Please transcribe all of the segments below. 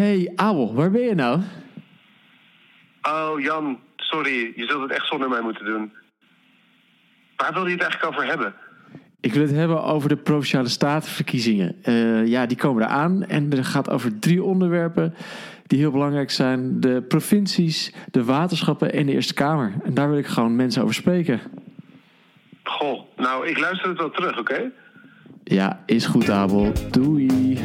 Hey, Abel, waar ben je nou? Oh, Jan, sorry. Je zult het echt zonder mij moeten doen. Waar wil je het eigenlijk over hebben? Ik wil het hebben over de Provinciale Statenverkiezingen. Uh, ja, die komen eraan en er gaat over drie onderwerpen die heel belangrijk zijn. De provincies, de waterschappen en de Eerste Kamer. En daar wil ik gewoon mensen over spreken. Goh, nou, ik luister het wel terug, oké? Ja, is goed, Abel. Doei.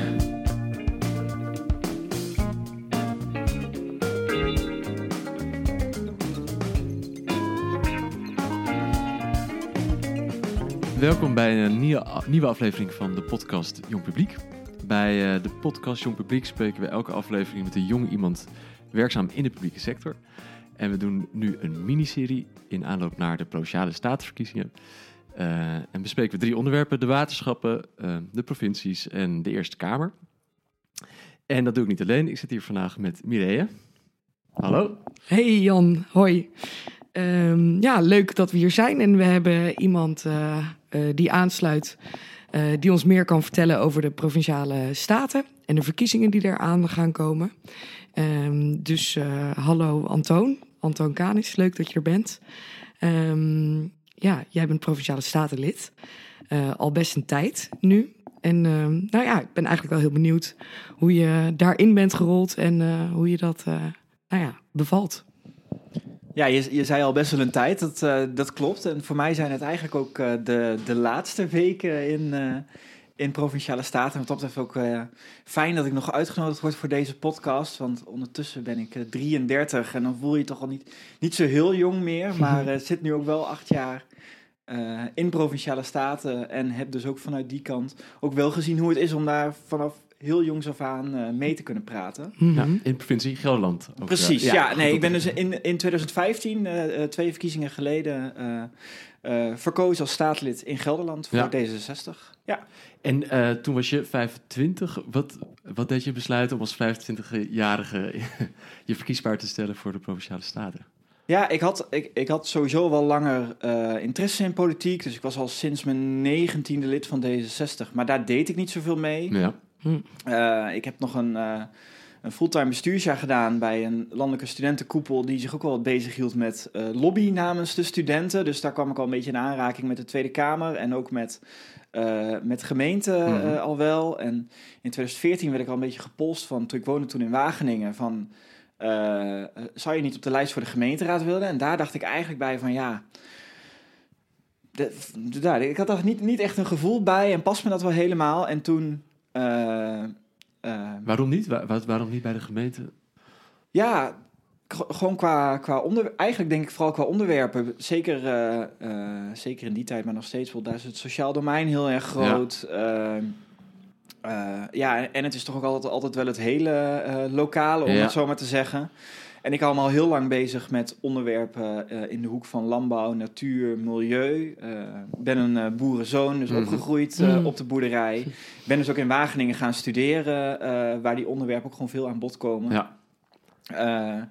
Welkom bij een nieuwe, aflevering van de podcast Jong Publiek. Bij uh, de podcast Jong Publiek spreken we elke aflevering met een jong iemand werkzaam in de publieke sector. En we doen nu een miniserie in aanloop naar de Provinciale Statenverkiezingen. Uh, en bespreken we drie onderwerpen: de waterschappen, uh, de provincies en de Eerste Kamer. En dat doe ik niet alleen. Ik zit hier vandaag met Mireille. Hallo. Hey Jan, hoi. Um, ja, leuk dat we hier zijn. En we hebben iemand die aansluit, uh, die ons meer kan vertellen over de provinciale staten en de verkiezingen die eraan gaan komen. Um, dus hallo Antoon, Antoon Kanis, leuk dat je er bent. Um, ja, jij bent provinciale statenlid, al best een tijd nu. En nou ja, ik ben eigenlijk wel heel benieuwd hoe je daarin bent gerold en hoe je dat nou ja, bevalt. Ja, je, je zei al best wel een tijd, dat, uh, dat klopt. En voor mij zijn het eigenlijk ook uh, de, de laatste weken in, uh, in Provinciale Staten. En wat dat ook fijn dat ik nog uitgenodigd word voor deze podcast. Want ondertussen ben ik 33 en dan voel je toch al niet, niet zo heel jong meer. Maar zit nu ook wel acht jaar in Provinciale Staten. En heb dus ook vanuit die kant ook wel gezien hoe het is om daar vanaf heel jongs af aan uh, mee te kunnen praten. Mm -hmm. ja, in de provincie Gelderland. Precies, ja. ja nee, ik ben dus in, in 2015, uh, twee verkiezingen geleden, uh, verkozen als staatslid in Gelderland voor ja. D66. Ja. En toen was je 25. Wat, wat deed je besluiten om als 25-jarige je verkiesbaar te stellen voor de Provinciale Staten? Ja, ik had, ik, ik had sowieso wel langer uh, interesse in politiek. Dus ik was al sinds mijn negentiende lid van D66. Maar daar deed ik niet zoveel mee. Ja. Hm. Uh, ik heb nog een, uh, een fulltime bestuursjaar gedaan bij een landelijke studentenkoepel die zich ook wel wat bezig hield met uh, lobby namens de studenten. Dus daar kwam ik al een beetje in aanraking met de Tweede Kamer en ook met, met gemeenten -hmm. al wel. En in 2014 werd ik al een beetje gepolst van, toen ik woonde toen in Wageningen, van zou je niet op de lijst voor de gemeenteraad willen? En daar dacht ik eigenlijk bij van ja... De, de, ik had daar niet, niet echt een gevoel bij en past me dat wel helemaal. En toen waarom niet? Waar, waarom niet bij de gemeente? Ja, gewoon qua, qua onder, eigenlijk denk ik vooral qua onderwerpen. Zeker, uh, zeker in die tijd, maar nog steeds wel. Daar is het sociaal domein heel erg groot. Ja, ja en het is toch ook altijd, altijd wel het hele lokale, om ja. het zo maar te zeggen. En ik hou me al heel lang bezig met onderwerpen uh, in de hoek van landbouw, natuur, milieu. Ik uh, ben een uh, boerenzoon, dus mm. opgegroeid mm. op de boerderij. Ben dus ook in Wageningen gaan studeren, waar die onderwerpen ook gewoon veel aan bod komen. Ja.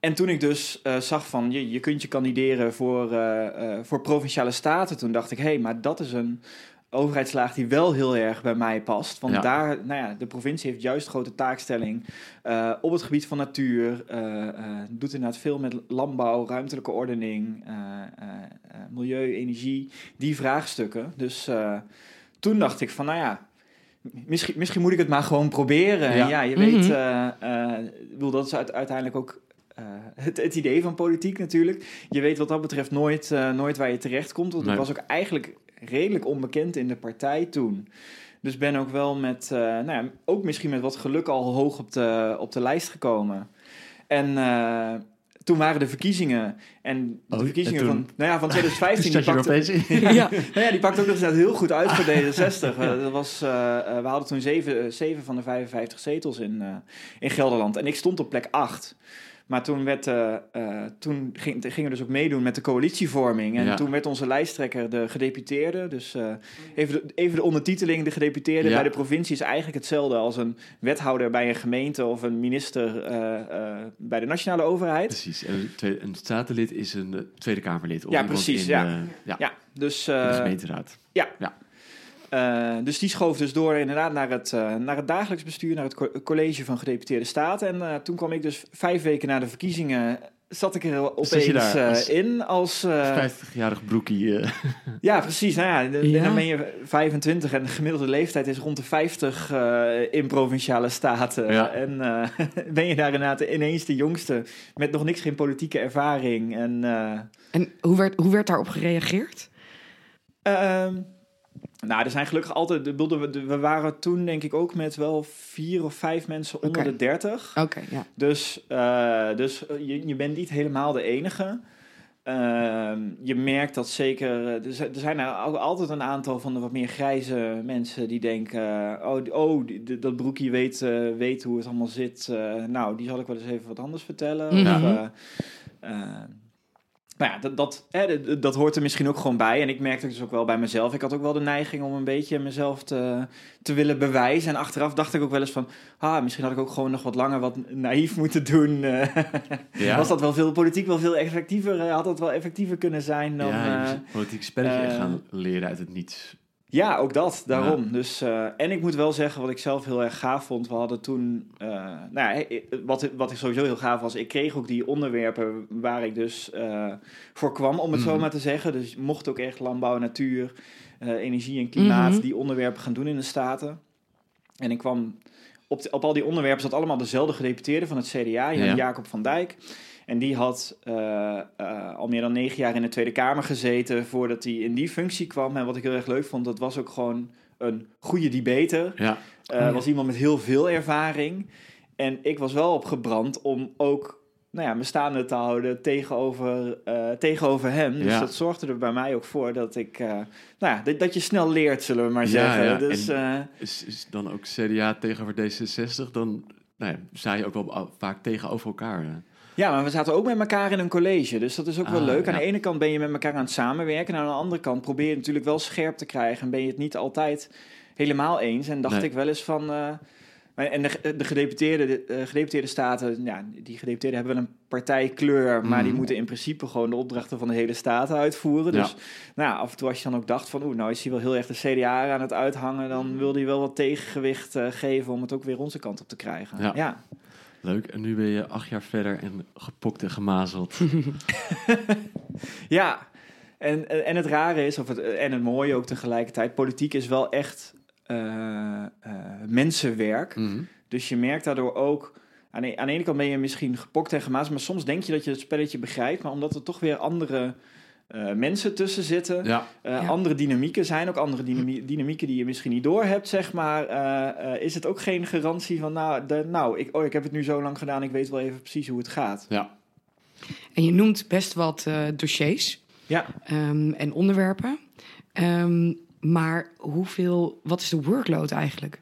en toen ik dus zag van je, je kunt je kandideren voor, voor provinciale staten, toen dacht ik, hé, hey, maar dat is een overheidslaag die wel heel erg bij mij past. Want daar, nou ja, de provincie heeft juist grote taakstelling uh, op het gebied van natuur. Uh, uh, doet inderdaad veel met landbouw, ruimtelijke ordening, milieu, energie, die vraagstukken. Dus toen dacht ik van, nou ja, misschien, misschien moet ik het maar gewoon proberen. Ja, ja je mm -hmm. weet, bedoel, dat is uiteindelijk ook uh, het, het, idee van politiek natuurlijk. Je weet wat dat betreft nooit, uh, nooit waar je terecht komt. Want nee. ik was ook eigenlijk redelijk onbekend in de partij toen. Dus ben ook wel met, uh, nou ja, ook misschien met wat geluk al hoog op de, op de lijst gekomen. En uh, toen waren de verkiezingen. En de oh, verkiezingen en van, nou ja, van 2015. die, pakte, ja, nou ja, die pakte ook nog eens heel goed uit voor D66. uh, dat was, uh, we hadden toen zeven, zeven van de 55 zetels in, in Gelderland. En ik stond op plek 8. Maar toen, werd, uh, uh, toen ging, gingen we dus ook meedoen met de coalitievorming. En ja. toen werd onze lijsttrekker de gedeputeerde. Dus uh, even, de, even de ondertiteling, de gedeputeerde ja. bij de provincie is eigenlijk hetzelfde als een wethouder bij een gemeente of een minister bij de nationale overheid. Precies, en een, statenlid is een Tweede Kamerlid. Ja, precies. In, ja. ja. ja, dus, de gemeenteraad. Ja. Eh, dus die schoof dus door inderdaad naar het, eh, naar het dagelijks bestuur, naar het co- college van gedeputeerde staten. En eh, toen kwam ik dus vijf weken na de verkiezingen, zat ik er opeens eh, als- in als... eh, 50-jarig broekie. eh. ja, precies. Nou ja, de- Ja. dan ben je 25 en de gemiddelde leeftijd is rond de 50 eh, in provinciale staten. Ja. En eh, ben je daar inderdaad ineens de jongste met nog niks geen politieke ervaring. En eh, En hoe werd, hoe werd daarop gereageerd? Nou, er zijn gelukkig altijd. We waren toen denk ik ook met wel vier of vijf mensen onder de dertig. Oké, ja. Dus, eh, dus eh, je, je bent niet helemaal de enige. Ehm, je merkt dat zeker. eh, Er zijn, er ook altijd een aantal van de wat meer grijze mensen die denken: Oh, oh die- dat broekje weet, weet hoe het allemaal zit. Nou, die zal ik wel eens even wat anders vertellen. Of, eh, nou ja, dat, dat, hè, dat, hoort er misschien ook gewoon bij. En ik merkte het dus ook wel bij mezelf. Ik had ook wel de neiging om een beetje mezelf te, te willen bewijzen. En achteraf dacht ik ook wel eens van... Ah, misschien had ik ook gewoon nog wat langer wat naïef moeten doen. Ja. Was dat wel veel politiek wel veel effectiever? eh, Had dat wel effectiever kunnen zijn dan... ja, eh, politiek spelletje echt eh, gaan leren uit het niets. Ja, ook dat, daarom. Dus, eh, en ik moet wel zeggen, wat ik zelf heel erg gaaf vond, we hadden toen, eh, nou ja, eh, wat, wat ik sowieso heel gaaf was, ik kreeg ook die onderwerpen waar ik dus voor kwam, om het zo Mhm. maar te zeggen. Dus mocht ook echt landbouw, natuur, energie en klimaat, Mhm. die onderwerpen gaan doen in de Staten. En ik kwam, op, de- op al die onderwerpen zat allemaal dezelfde gedeputeerde van het CDA, Ja. Jacob van Dijk. En die had eh, eh, al meer dan negen jaar in de Tweede Kamer gezeten voordat hij in die functie kwam. En wat ik heel erg leuk vond, dat was ook gewoon een goede debater. Ja, ja. Was iemand met heel veel ervaring. En ik was wel opgebrand om ook nou ja, me staande te houden tegenover, tegenover hem. Dus Ja. dat zorgde er bij mij ook voor dat ik... nou ja, dat, dat je snel leert, zullen we maar Ja, zeggen. ja. Dus, is, is dan ook CDA tegenover D66, dan nou ja, sta je ook wel a- vaak tegenover elkaar. hè. Ja, maar we zaten ook met elkaar in een college, dus dat is ook wel Ah, leuk. Aan ja. de ene kant ben je met elkaar aan het samenwerken, en aan de andere kant probeer je natuurlijk wel scherp te krijgen en ben je het niet altijd helemaal eens. En dacht Nee. ik wel eens van. eh, en de, de gedeputeerde, de, eh, gedeputeerde staten, ja, die gedeputeerden hebben wel een partijkleur, maar die Mhm. moeten in principe gewoon de opdrachten van de hele staten uitvoeren. Dus Ja. nou, af en toe als je dan ook dacht van, oeh, nou is hij wel heel erg de CDA aan het uithangen, dan wilde hij wel wat tegengewicht eh, geven om het ook weer onze kant op te krijgen. Ja. ja. Leuk. En nu ben je acht jaar verder en gepokt en gemazeld. Ja, en, en het rare is, of het, en het mooie ook tegelijkertijd, politiek is wel echt eh, eh, mensenwerk. Mhm. Dus je merkt daardoor ook, aan de, aan de ene kant ben je misschien gepokt en gemaakt, maar soms denk je dat je het spelletje begrijpt, maar omdat er toch weer andere eh, mensen tussen zitten, Ja, eh, Ja. andere dynamieken zijn, ook andere dynamie- dynamieken die je misschien niet door hebt, zeg maar, eh, eh, is het ook geen garantie van, nou, de, nou ik, oh, ik heb het nu zo lang gedaan, ik weet wel even precies hoe het gaat. ja. En je noemt best wat eh, dossiers Ja. ehm, en onderwerpen. Ehm, maar hoeveel, wat is de workload eigenlijk?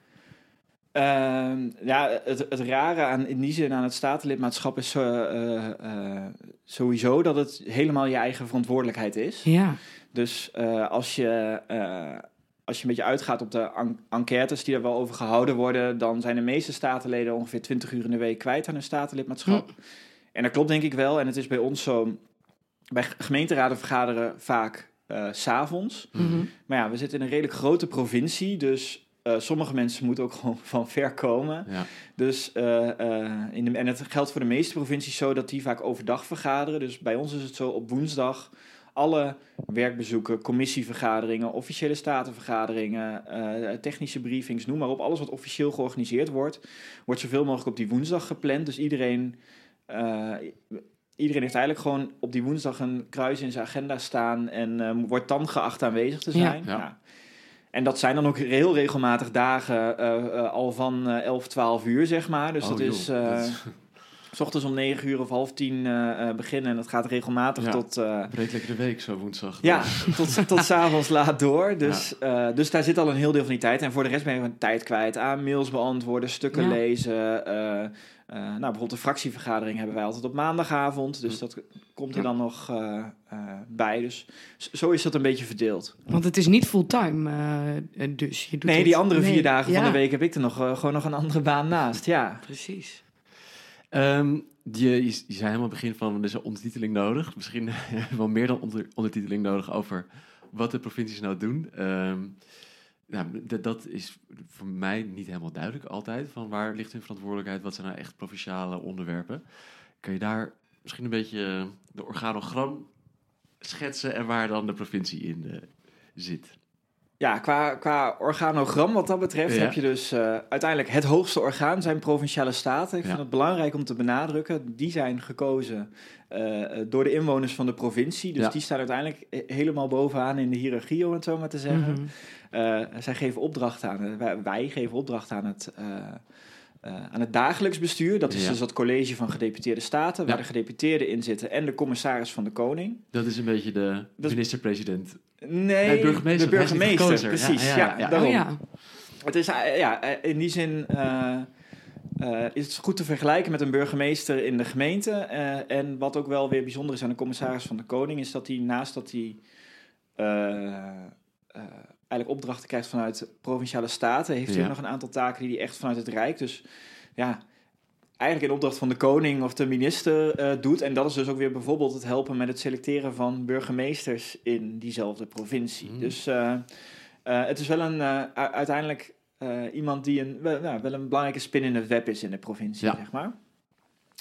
Ehm, ja, het, het rare aan, in die zin aan het statenlidmaatschap is eh, eh, eh, sowieso dat het helemaal je eigen verantwoordelijkheid is. Ja, Dus als, je, als je een beetje uitgaat op de en- enquêtes die er wel over gehouden worden, dan zijn de meeste statenleden ongeveer 20 uur in de week kwijt aan hun statenlidmaatschap. En dat klopt denk ik wel. En het is bij ons zo, bij gemeenteraden vergaderen vaak s s'avonds. Mhm. Maar ja, we zitten in een redelijk grote provincie, dus eh, sommige mensen moeten ook gewoon van ver komen. ja. Dus, eh, eh, in de, en het geldt voor de meeste provincies zo dat die vaak overdag vergaderen. Dus bij ons is het zo op woensdag alle werkbezoeken, commissievergaderingen, officiële statenvergaderingen, eh, technische briefings, noem maar op. Alles wat officieel georganiseerd wordt, wordt zoveel mogelijk op die woensdag gepland. Dus iedereen, eh, iedereen heeft eigenlijk gewoon op die woensdag een kruis in zijn agenda staan en eh, wordt dan geacht aanwezig te Ja. zijn. Ja. Ja. En dat zijn dan ook heel regelmatig dagen eh, eh, al van eh 11, 12 uur, zeg maar. Dus Oh, dat joh, is eh, dat is- s ochtends om 9 uur of half tien eh, eh, beginnen. En dat gaat regelmatig Ja. tot, eh, breed lekker de week zo woensdag. ja, tot, tot s'avonds laat door. Dus, eh, dus daar zit al een heel deel van die tijd. En voor de rest ben je gewoon tijd kwijt aan mails beantwoorden, stukken Ja. lezen. eh, eh, nou, bijvoorbeeld de fractievergadering hebben wij altijd op maandagavond. Dus dat komt er Ja. dan nog eh, eh, bij. Dus zo is dat een beetje verdeeld. want het is niet fulltime, eh, dus je doet Nee, die andere Nee, vier dagen ja, van de week heb ik er nog, gewoon nog een andere baan naast. Ja. Precies. Ehm, je, je, zei helemaal het begin van, er is een ondertiteling nodig. Misschien wel meer dan onder, ondertiteling nodig over wat de provincies nou doen. Ehm, nou, dat is voor mij niet helemaal duidelijk altijd. Van waar ligt hun verantwoordelijkheid? Wat zijn nou echt provinciale onderwerpen? Kan je daar misschien een beetje de organogram schetsen en waar dan de provincie in eh, zit? Ja, qua, qua organogram wat dat betreft Ja. heb je dus eh, uiteindelijk het hoogste orgaan zijn provinciale staten. Ik Ja. vind het belangrijk om te benadrukken. Die zijn gekozen eh, door de inwoners van de provincie. Dus Ja. die staan uiteindelijk eh, helemaal bovenaan in de hiërarchie, om het zo maar te zeggen. Eh, zij geven opdracht aan, wij, wij geven opdracht aan het, eh, eh, aan het dagelijks bestuur. Dat is Ja. dus dat college van gedeputeerde staten, waar Ja. de gedeputeerden in zitten en de commissaris van de koning. Dat is een beetje de is- minister-president. Nee, Nee, burgemeester, de hij is niet burgemeester, precies. Ja, Ja, ja, ja. daarom. Oh ja. Het is eh, ja, eh, in die zin eh, eh, is het goed te vergelijken met een burgemeester in de gemeente. Eh, en wat ook wel weer bijzonder is aan de commissaris van de Koning, is dat hij naast dat hij eh, eh, eigenlijk opdrachten krijgt vanuit provinciale staten, heeft hij nog een aantal taken die hij echt vanuit het Rijk. Dus ja. Eigenlijk in opdracht van de koning of de minister eh, doet. En dat is dus ook weer bijvoorbeeld het helpen met het selecteren van burgemeesters in diezelfde provincie. Mm. Dus eh, eh, het is wel een, uiteindelijk iemand die een, wel, nou, wel een belangrijke spin in het web is in de provincie, Ja. zeg maar.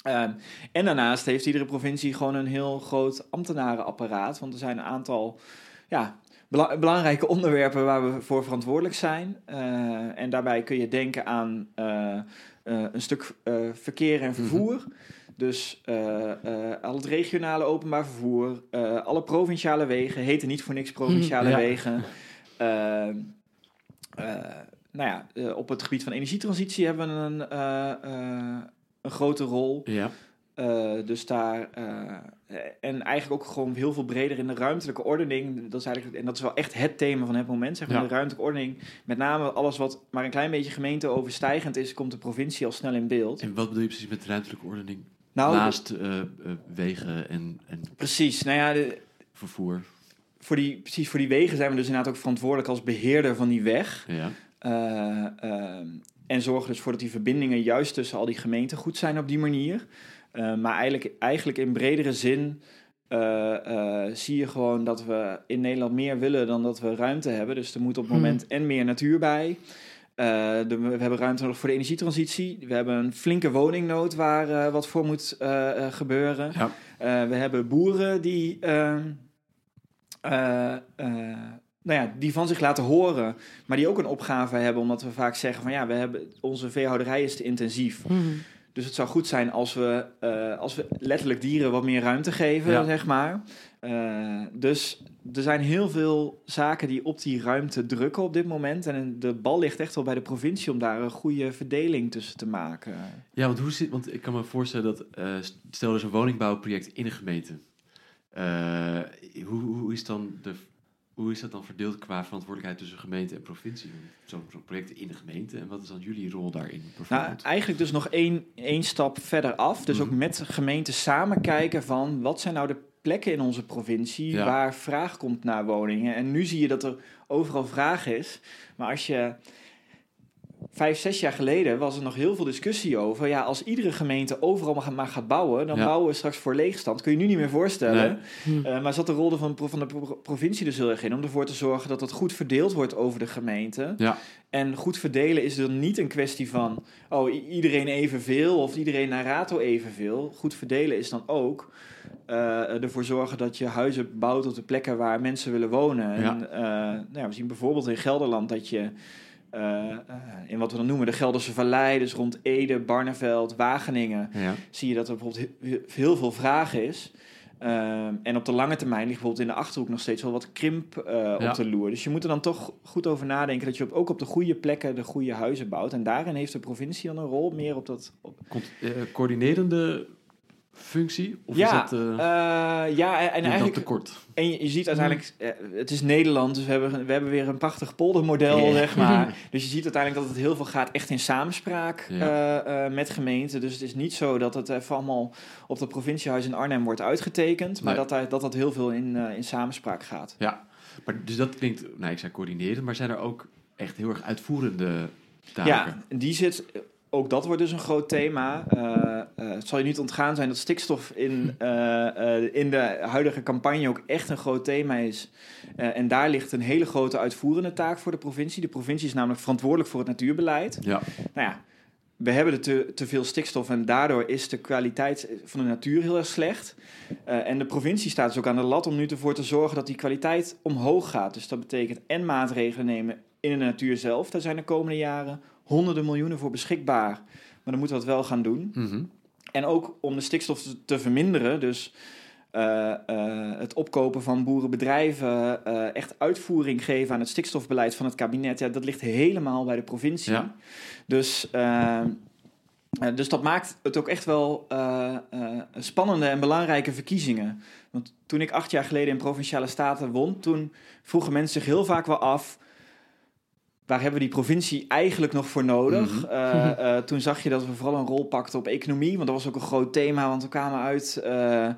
Ehm, en daarnaast heeft iedere provincie gewoon een heel groot ambtenarenapparaat. Want er zijn een aantal ja, bela- belangrijke onderwerpen waar we voor verantwoordelijk zijn. En daarbij kun je denken aan een stuk eh, verkeer en vervoer. Dus eh, eh, al het regionale openbaar vervoer, eh, alle provinciale wegen heten niet voor niks provinciale Ja. wegen. Eh, eh, nou ja, eh, op het gebied van energietransitie hebben we een, eh, eh, een grote rol. Ja. Eh, dus daar. eh, en eigenlijk ook gewoon heel veel breder in de ruimtelijke ordening. Dat is eigenlijk, en dat is wel echt het thema van het moment. Zeg maar, Ja. De ruimtelijke ordening. Met name alles wat maar een klein beetje gemeente overstijgend is, komt de provincie al snel in beeld. En wat bedoel je precies met ruimtelijke ordening? Nou, Naast eh, wegen en, en precies. Nou ja, de- vervoer. voor die, precies voor die wegen zijn we dus inderdaad ook verantwoordelijk als beheerder van die weg. Ja. Eh, ehm, en zorgen dus voor dat die verbindingen juist tussen al die gemeenten goed zijn op die manier. Eh, maar eigenlijk, eigenlijk in bredere zin eh, eh, zie je gewoon dat we in Nederland meer willen dan dat we ruimte hebben. Dus er moet op het Hmm. moment en meer natuur bij. De- we hebben ruimte nodig voor de energietransitie. We hebben een flinke woningnood waar wat voor moet gebeuren. Ja. We hebben boeren die, ehm, eh, eh, nou ja, die van zich laten horen, maar die ook een opgave hebben, omdat we vaak zeggen van ja, we hebben, onze veehouderij is te intensief. Mhm. Dus het zou goed zijn als we, eh, als we letterlijk dieren wat meer ruimte geven, Ja. zeg maar. Eh, dus er zijn heel veel zaken die op die ruimte drukken op dit moment. En de bal ligt echt wel bij de provincie om daar een goede verdeling tussen te maken. Ja, want hoe zit, want ik kan me voorstellen dat, eh, stel er is een woningbouwproject in een gemeente. Hoe, hoe, is dan de, hoe is dat dan verdeeld qua verantwoordelijkheid tussen gemeente en provincie? Zo'n project in de gemeente en wat is dan jullie rol daarin Nou, eigenlijk dus nog één, één stap verder af. Dus ook Mhm. met gemeenten samen kijken van wat zijn nou de plekken in onze provincie Ja. waar vraag komt naar woningen. En nu zie je dat er overal vraag is. Maar als je vijf, zes jaar geleden was er nog heel veel discussie over. Ja, als iedere gemeente overal maar, maar gaat bouwen, dan Ja. bouwen we straks voor leegstand. Kun je nu niet meer voorstellen. Nee. Hm. Eh, maar zat de rol van, van de pro- provincie dus heel erg in om ervoor te zorgen dat het goed verdeeld wordt over de gemeente. Ja, En goed verdelen is dan niet een kwestie van oh, iedereen evenveel of iedereen naar rato evenveel. Goed verdelen is dan ook eh, ervoor zorgen dat je huizen bouwt op de plekken waar mensen willen wonen. Ja. En, eh, nou ja, we zien bijvoorbeeld in Gelderland dat je eh, eh, in wat we dan noemen de Gelderse Vallei, dus rond Ede, Barneveld, Wageningen, ja. zie je dat er bijvoorbeeld he- he- heel veel vraag is. Ehm, en op de lange termijn ligt bijvoorbeeld in de achterhoek nog steeds wel wat krimp eh, Ja. op de loer. Dus je moet er dan toch goed over nadenken dat je op, ook op de goede plekken de goede huizen bouwt. En daarin heeft de provincie dan een rol meer op dat. Op... Coördinerende functie? Of ja, is dat, eh, eh, ja, en, eigenlijk. tekort? En je, je ziet uiteindelijk, eh, het is Nederland, dus we hebben, we hebben weer een prachtig poldermodel, zeg maar. Dus je ziet uiteindelijk dat het heel veel gaat echt in samenspraak Ja. eh, eh, met gemeenten. Dus het is niet zo dat het even allemaal op het provinciehuis in Arnhem wordt uitgetekend, maar Nee. dat, daar- dat dat heel veel in, eh, in samenspraak gaat. Ja, maar dus dat klinkt, nou ik zei coördineren, maar zijn er ook echt heel erg uitvoerende taken? Ja, die zit ook dat wordt dus een groot thema. Eh, eh, het zal je niet ontgaan zijn dat stikstof in, eh, in de huidige campagne ook echt een groot thema is. En daar ligt een hele grote uitvoerende taak voor de provincie. De provincie is namelijk verantwoordelijk voor het natuurbeleid. Ja, Nou ja, we hebben er te, te veel stikstof en daardoor is de kwaliteit van de natuur heel erg slecht. En de provincie staat dus ook aan de lat om nu ervoor te zorgen dat die kwaliteit omhoog gaat. Dus dat betekent en maatregelen nemen in de natuur zelf. Daar zijn de komende jaren honderden miljoenen voor beschikbaar. Maar dan moeten we dat wel gaan doen. Mhm. En ook om de stikstof te, te verminderen, dus eh, eh, het opkopen van boerenbedrijven, eh, echt uitvoering geven aan het stikstofbeleid van het kabinet, ja, dat ligt helemaal bij de provincie. Ja. Dus, dus dat maakt het ook echt wel spannende en belangrijke verkiezingen. Want toen ik acht jaar geleden in Provinciale Staten won, toen vroegen mensen zich heel vaak wel af. Waar hebben we die provincie eigenlijk nog voor nodig? Mhm. Eh, eh, toen zag je dat we vooral een rol pakten op economie. Want dat was ook een groot thema, want we kwamen uit, eh,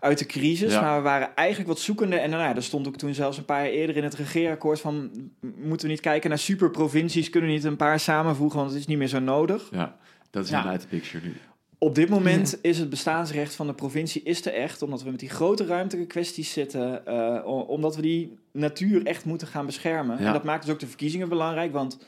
uit de crisis. Ja. Maar we waren eigenlijk wat zoekende. En nou ja, er stond ook toen zelfs een paar jaar eerder in het regeerakkoord van... moeten we niet kijken naar superprovincies? Kunnen we niet een paar samenvoegen, want het is niet meer zo nodig? ja. Dat is Ja. inderdaad de picture nu. Op dit moment is het bestaansrecht van de provincie is er echt, omdat we met die grote ruimtelijke kwesties zitten, eh, omdat we die natuur echt moeten gaan beschermen. Ja. En dat maakt dus ook de verkiezingen belangrijk, want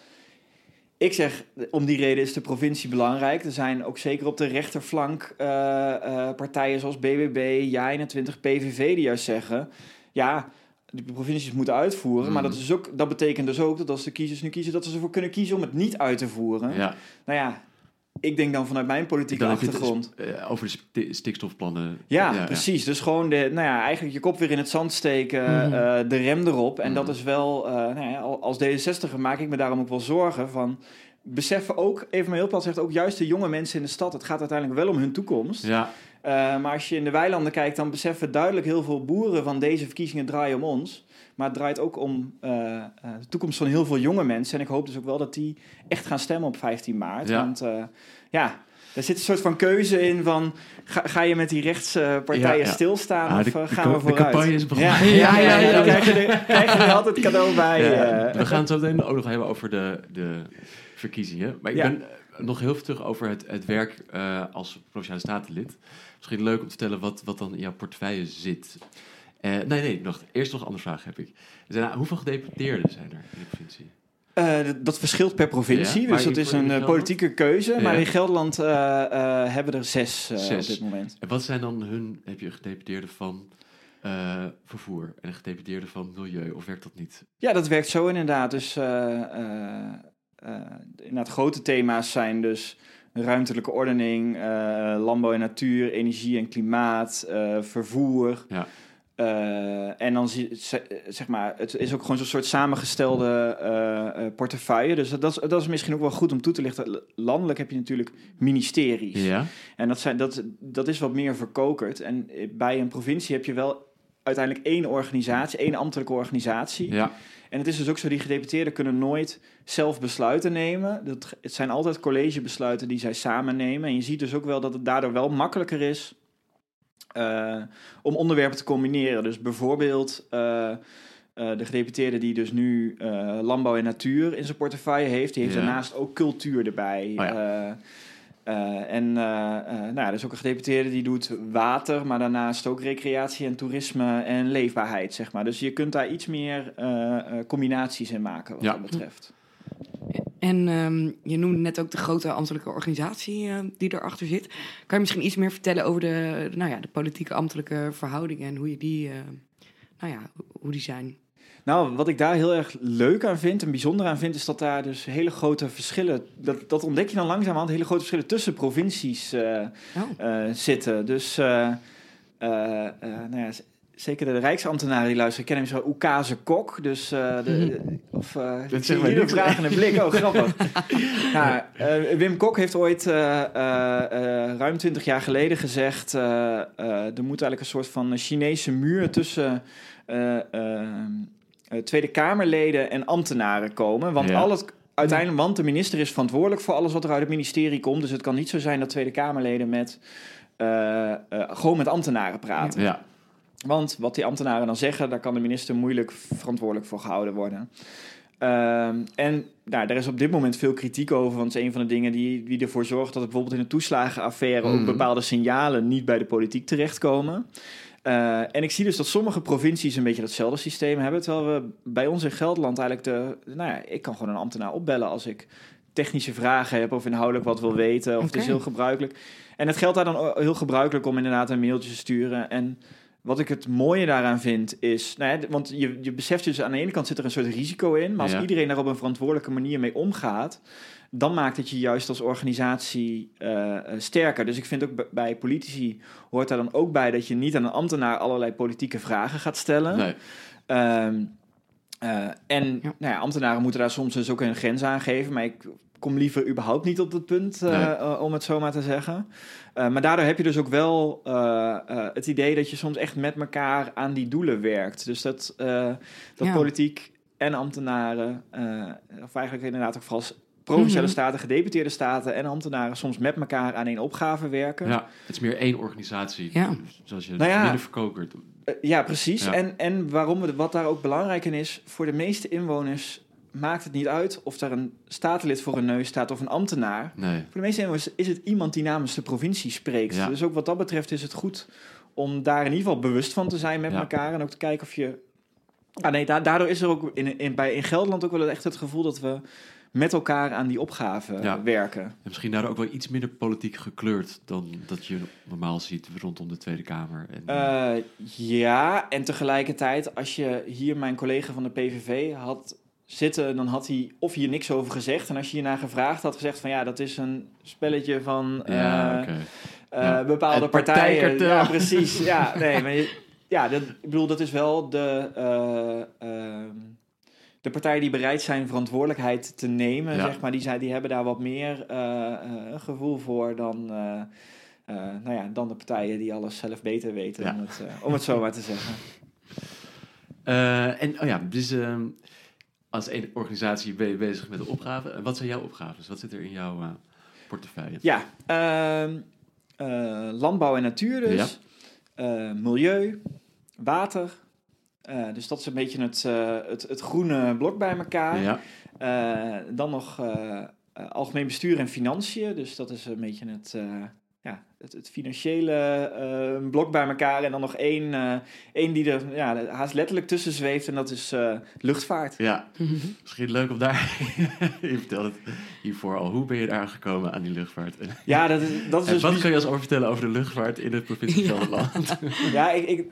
ik zeg, om die reden is de provincie belangrijk. Er zijn ook zeker op de rechterflank eh, eh, partijen zoals BBB, JA21, PVV die juist zeggen, ja, de provincies moeten uitvoeren, maar Mhm. dat, is ook, dat betekent dus ook dat als de kiezers nu kiezen, dat ze ervoor kunnen kiezen om het niet uit te voeren. Ja. Nou ja, ik denk dan vanuit mijn politieke Dan heb je het achtergrond. eh, over de sti- stikstofplannen. Ja, precies. Dus gewoon de, nou ja, eigenlijk je kop weer in het zand steken, Mhm. eh, de rem erop. En dat Mhm. is wel, eh, nou ja, al- als D66 maak ik me daarom ook wel zorgen van. Beseffen ook, even maar heel plat zegt, ook juist de jonge mensen in de stad. Het gaat uiteindelijk wel om hun toekomst. Ja, Eh, maar als je in de weilanden kijkt, dan beseffen duidelijk heel veel boeren van deze verkiezingen draaien om ons. Maar het draait ook om eh, eh, de toekomst van heel veel jonge mensen. En ik hoop dus ook wel dat die echt gaan stemmen op 15 maart. Ja. Want eh, ja, er zit een soort van keuze in van... ga, ga je met die rechtspartijen Ja, ja. stilstaan Ah, of de- de gaan we ca- de vooruit? campagne is begonnen. Ja, ja, ja, Ja, ja, dan krijg je er, krijg je er altijd cadeau bij. Ja, we gaan het zo meteen ook nog hebben over de, de verkiezingen. Maar ik Ja. ben nog heel veel terug over het, het werk eh, als Provinciale Statenlid. Misschien leuk om te vertellen wat, wat dan in jouw portefeuille zit. Eh, nee, nee, nog, eerst nog een andere vraag heb ik. Zijn, nou, hoeveel gedeputeerden zijn er in de provincie? Eh, dat- verschilt per provincie, Ja, dus dat is een eh, politieke keuze. Ja. Maar in Gelderland eh, eh, hebben we er zes, Zes. op dit moment. En wat zijn dan hun, heb je een gedeputeerde van vervoer en een gedeputeerde van milieu, of werkt dat niet? Ja, dat werkt zo inderdaad. Dus inderdaad, grote thema's zijn dus ruimtelijke ordening, eh, landbouw en natuur, energie en klimaat, eh, vervoer. Ja. Eh, en dan zie, ze- zeg maar, het is ook gewoon zo'n soort samengestelde portefeuille. Dus dat, dat, is, dat is misschien ook wel goed om toe te lichten. Landelijk heb je natuurlijk ministeries. Ja, En dat, zijn, dat, dat is wat meer verkokerd. En bij een provincie heb je wel uiteindelijk één organisatie, één ambtelijke organisatie. ja, En het is dus ook zo, die gedeputeerden kunnen nooit zelf besluiten nemen. Dat, het zijn altijd collegebesluiten die zij samen nemen. En je ziet dus ook wel dat het daardoor wel makkelijker is eh, om onderwerpen te combineren. Dus bijvoorbeeld eh, eh, de gedeputeerde die dus nu landbouw en natuur in zijn portefeuille heeft, die heeft Ja. daarnaast ook cultuur erbij. Oh eh, en eh, eh, nou ja, er is ook een gedeputeerde die doet water, maar daarnaast ook recreatie en toerisme en leefbaarheid, zeg maar. Dus je kunt daar iets meer eh, eh, combinaties in maken wat Ja. dat betreft. En ehm, je noemde net ook de grote ambtelijke organisatie eh, die erachter zit. Kan je misschien iets meer vertellen over de, nou ja, de politieke ambtelijke verhoudingen en hoe je die, eh, nou ja, hoe die zijn? Nou, wat ik daar heel erg leuk aan vind en bijzonder aan vind, is dat daar dus hele grote verschillen, dat, dat ontdek je dan langzamerhand, hele grote verschillen tussen provincies eh, Oh. eh, zitten. Dus, eh, nou ja, zeker de rijksambtenaren die luisteren, kennen hem zo Oekase Kok. Dus, eh, de, of, eh zie mij hier een niks. vragende blik. Oh, grappig. nou, Wim Kok heeft ooit eh, eh, eh, ruim twintig jaar geleden gezegd, eh, eh, er moet eigenlijk een soort van Chinese muur tussen... eh, Tweede Kamerleden en ambtenaren komen. Want Ja. al het uiteindelijk, want de minister is verantwoordelijk voor alles wat er uit het ministerie komt. Dus het kan niet zo zijn dat Tweede Kamerleden met eh, eh, gewoon met ambtenaren praten. ja, Want wat die ambtenaren dan zeggen, daar kan de minister moeilijk verantwoordelijk voor gehouden worden. Ehm, en nou, daar is op dit moment veel kritiek over, want het is een van de dingen die, die ervoor zorgt dat er bijvoorbeeld in de toeslagenaffaire Mhm. ook bepaalde signalen niet bij de politiek terechtkomen. Eh, en ik zie dus dat sommige provincies een beetje datzelfde systeem hebben, terwijl we bij ons in Gelderland eigenlijk de, nou ja, ik kan gewoon een ambtenaar opbellen als ik technische vragen heb of inhoudelijk wat wil weten, of het is heel gebruikelijk. En het geldt daar dan heel gebruikelijk om inderdaad een mailtje te sturen en wat ik het mooie daaraan vind is, nou ja, want je, je beseft dus aan de ene kant zit er een soort risico in, maar als Ja. iedereen daar op een verantwoordelijke manier mee omgaat, dan maakt het je juist als organisatie eh, eh, sterker. Dus ik vind ook bij politici hoort daar dan ook bij dat je niet aan een ambtenaar allerlei politieke vragen gaat stellen. Nee. Ehm, eh, en Ja. Nou ja, ambtenaren moeten daar soms dus ook een grens aan geven, maar ik kom liever überhaupt niet op dat punt, Nee. om het zo maar te zeggen. Eh, maar daardoor heb je dus ook wel eh, eh, het idee dat je soms echt met elkaar aan die doelen werkt. Dus dat, eh, dat Ja. politiek en ambtenaren, eh, of eigenlijk inderdaad ook vooral provinciale Mhm. staten, gedeputeerde staten en ambtenaren soms met elkaar aan één opgave werken. Ja, het is meer één organisatie. Ja. Zoals je Nou ja. minder verkokerd. Eh, ja, precies. Ja. En, en waarom we, wat daar ook belangrijk in is, voor de meeste inwoners maakt het niet uit of daar een statenlid voor een neus staat of een ambtenaar. Nee. Voor de meeste inwoners is het iemand die namens de provincie spreekt. Ja. Dus ook wat dat betreft is het goed om daar in ieder geval bewust van te zijn met Ja. elkaar. En ook te kijken of je... Ah nee, da- daardoor is er ook in, in, bij, in Gelderland ook wel echt het gevoel dat we met elkaar aan die opgave Ja. werken. En misschien daardoor ook wel iets minder politiek gekleurd dan dat je normaal ziet rondom de Tweede Kamer. En, Eh, ja, en tegelijkertijd, als je hier mijn collega van de PVV had zitten, dan had hij of hier niks over gezegd. En als je hiernaar gevraagd had gezegd van ja, dat is een spelletje van ja, eh, oké. eh, Ja. bepaalde partijen. Ja, precies. Ja, nee, maar je- ja, dat, ik bedoel, dat is wel de, eh, ehm, de partijen die bereid zijn verantwoordelijkheid te nemen, Ja. zeg maar. Die, zijn, die hebben daar wat meer eh, eh, gevoel voor dan, eh, nou ja, dan de partijen die alles zelf beter weten, Ja. om, het, om het zo maar te zeggen. En oh ja, dus ehm, als één organisatie ben je bezig met de opgave. Wat zijn jouw opgaves? Wat zit er in jouw portefeuille? Ja, ehm, eh, landbouw en natuur dus. Milieu, water. Eh, dus dat is een beetje het, eh, het, het groene blok bij elkaar. Ja, Eh, dan nog algemeen bestuur en financiën. Dus dat is een beetje het, eh, ja, het, het financiële eh, blok bij elkaar. En dan nog één, eh, één die er ja, haast letterlijk tussen zweeft. En dat is eh, luchtvaart. ja. misschien leuk om daar... je vertelde het hiervoor al. Hoe ben je daar gekomen aan die luchtvaart? Ja, dat is, dat is en dus... wat kan je ons over vertellen over de luchtvaart in de provincie. Gelderland? Ja, ik, ik,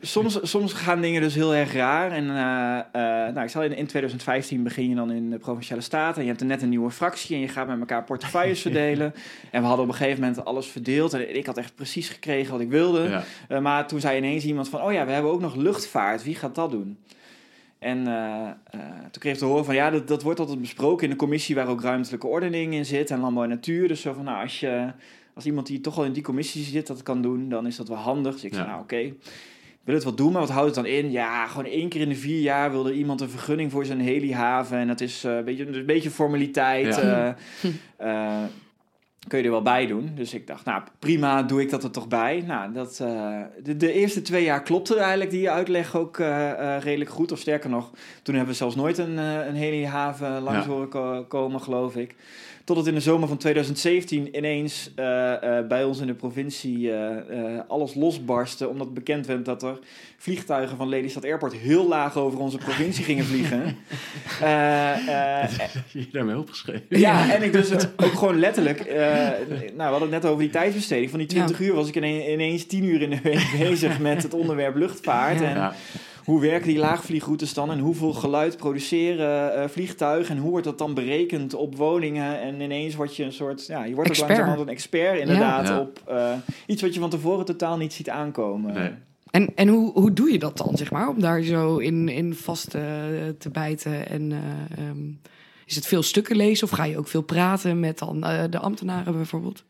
soms, soms gaan dingen dus heel erg raar. En eh, eh, nou, ik zal in, in 2015 begin je dan in de Provinciale Staten. En je hebt er net een nieuwe fractie en je gaat met elkaar portefeuilles verdelen. En we hadden op een gegeven moment alles verdeeld. En ik had echt precies gekregen wat ik wilde. ja. Eh, maar toen zei ineens iemand van, oh ja, we hebben ook nog luchtvaart. Wie gaat dat doen? En toen kreeg ik te horen van, ja, dat, dat wordt altijd besproken in de commissie waar ook ruimtelijke ordening in zit en landbouw en natuur. Dus zo van, nou, als, je, als iemand die toch al in die commissie zit dat kan doen, dan is dat wel handig. Dus ik zei, nou, oké. Wil het wel doen, maar wat houdt het dan in? Ja, gewoon één keer in de vier jaar wil er iemand een vergunning voor zijn helihaven. En dat is eh, een, beetje, een beetje formaliteit. Ja. eh, eh, kun je er wel bij doen. Dus ik dacht, nou prima, doe ik dat er toch bij. Nou, dat, de, de eerste twee jaar klopte eigenlijk die uitleg ook redelijk goed. Of sterker nog, toen hebben we zelfs nooit een, een helihaven langs Ja. horen ko- komen, geloof ik. Totdat in de zomer van 2017 ineens eh, eh, bij ons in de provincie eh, alles losbarstte. Omdat bekend werd dat er vliegtuigen van Lelystad Airport heel laag over onze provincie gingen vliegen. Heb je daarmee opgeschreven? ja, en ik dus ook gewoon letterlijk... nou, we hadden het net over die tijdsbesteding. Van die 20 Ja. uur was ik ine- ineens 10 uur in de week bezig met het onderwerp luchtvaart. Ja. En Ja. Hoe werken die laagvliegroutes dan? En hoeveel geluid produceren eh, vliegtuigen? En hoe wordt dat dan berekend op woningen? En ineens word je een soort... Ja, je wordt ook Expert. langzamerhand een expert inderdaad Ja. op eh, iets wat je van tevoren totaal niet ziet aankomen. Nee. En, en hoe, hoe doe je dat dan, zeg maar? Om daar zo in, in vast eh, te bijten. En eh, ehm, is het veel stukken lezen of ga je ook veel praten met dan, eh, de ambtenaren bijvoorbeeld?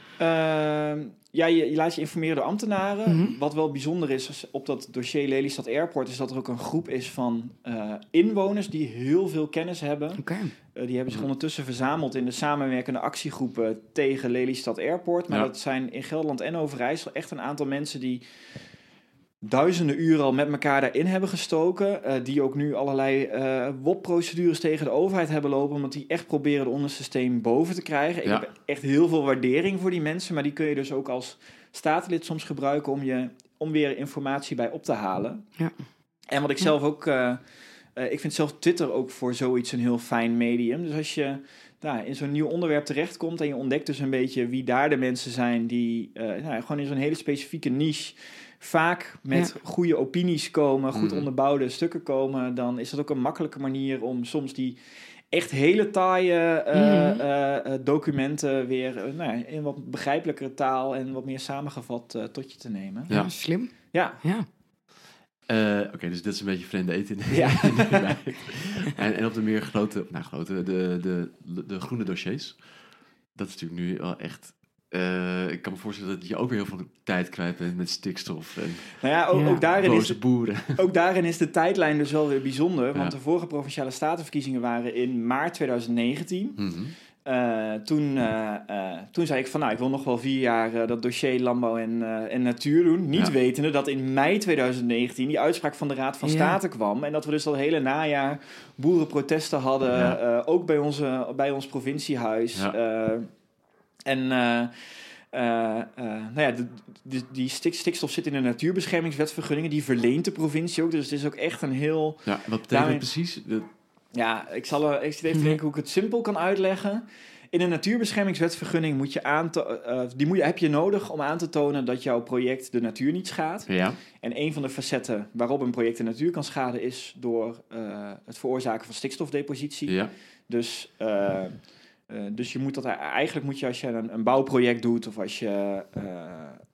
Ja, je, je laat je informeren door ambtenaren. Mhm. Wat wel bijzonder is op dat dossier Lelystad Airport... is dat er ook een groep is van eh, inwoners die heel veel kennis hebben. Eh, die hebben zich Mhm. ondertussen verzameld in de samenwerkende actiegroepen tegen Lelystad Airport. Maar Ja. dat zijn in Gelderland en Overijssel echt een aantal mensen die duizenden uren al met elkaar daarin hebben gestoken. eh, die ook nu allerlei eh WOP-procedures tegen de overheid hebben lopen. Omdat die echt proberen het onderste steen boven te krijgen. Ik heb echt heel veel waardering voor die mensen. Maar die kun je dus ook als statenlid soms gebruiken om, je, om weer informatie bij op te halen. Ja. En wat ik zelf ook... eh, ik vind zelf Twitter ook voor zoiets een heel fijn medium. Dus als je nou, in zo'n nieuw onderwerp terechtkomt en je ontdekt dus een beetje wie daar de mensen zijn die nou, gewoon in zo'n hele specifieke niche vaak met goede opinies komen, goed Mhm. onderbouwde stukken komen, dan is dat ook een makkelijke manier om soms die echt hele taaie eh, Mhm. eh, eh, documenten weer nou, ja, in wat begrijpelijkere taal en wat meer samengevat tot je te nemen. Ja. Ja, slim. Ja, Ja. Eh, Oké, dus dit is een beetje vreemde eten in Ja. en, en op de meer grote, nou grote, de, de, de, de groene dossiers. Dat is natuurlijk nu wel echt... eh, ik kan me voorstellen dat je ook weer heel veel tijd kwijt bent met stikstof en nou ja, ook, Ja. ook daarin is boze boeren. Ook daarin is de tijdlijn dus wel weer bijzonder. Want Ja. de vorige provinciale statenverkiezingen waren in maart 2019. Mhm. Eh, toen, eh, toen zei ik van nou, ik wil nog wel vier jaar dat dossier landbouw en, eh, en natuur doen. Niet Ja. wetende dat in mei 2019 die uitspraak van de Raad van Ja. State kwam. En dat we dus dat hele najaar boerenprotesten hadden. Ja. eh, ook bij, onze, bij ons provinciehuis. Ja. En eh, eh, eh, nou ja, de, de- die stik, stikstof zit in de natuurbeschermingswetvergunningen. Die verleent de provincie ook. Dus het is ook echt een heel... Ja, wat betekent Daarmee- dat precies? De- Ja, ik, zal, ik zit even te denken hoe ik het simpel kan uitleggen. In een natuurbeschermingswetvergunning moet je aan die moet je, heb je nodig om aan te tonen dat jouw project de natuur niet schaadt. ja, En een van de facetten waarop een project de natuur kan schaden is door het veroorzaken van stikstofdepositie. ja, Dus, eh, dus je moet dat eigenlijk moet je als je een, een bouwproject doet of als je, eh,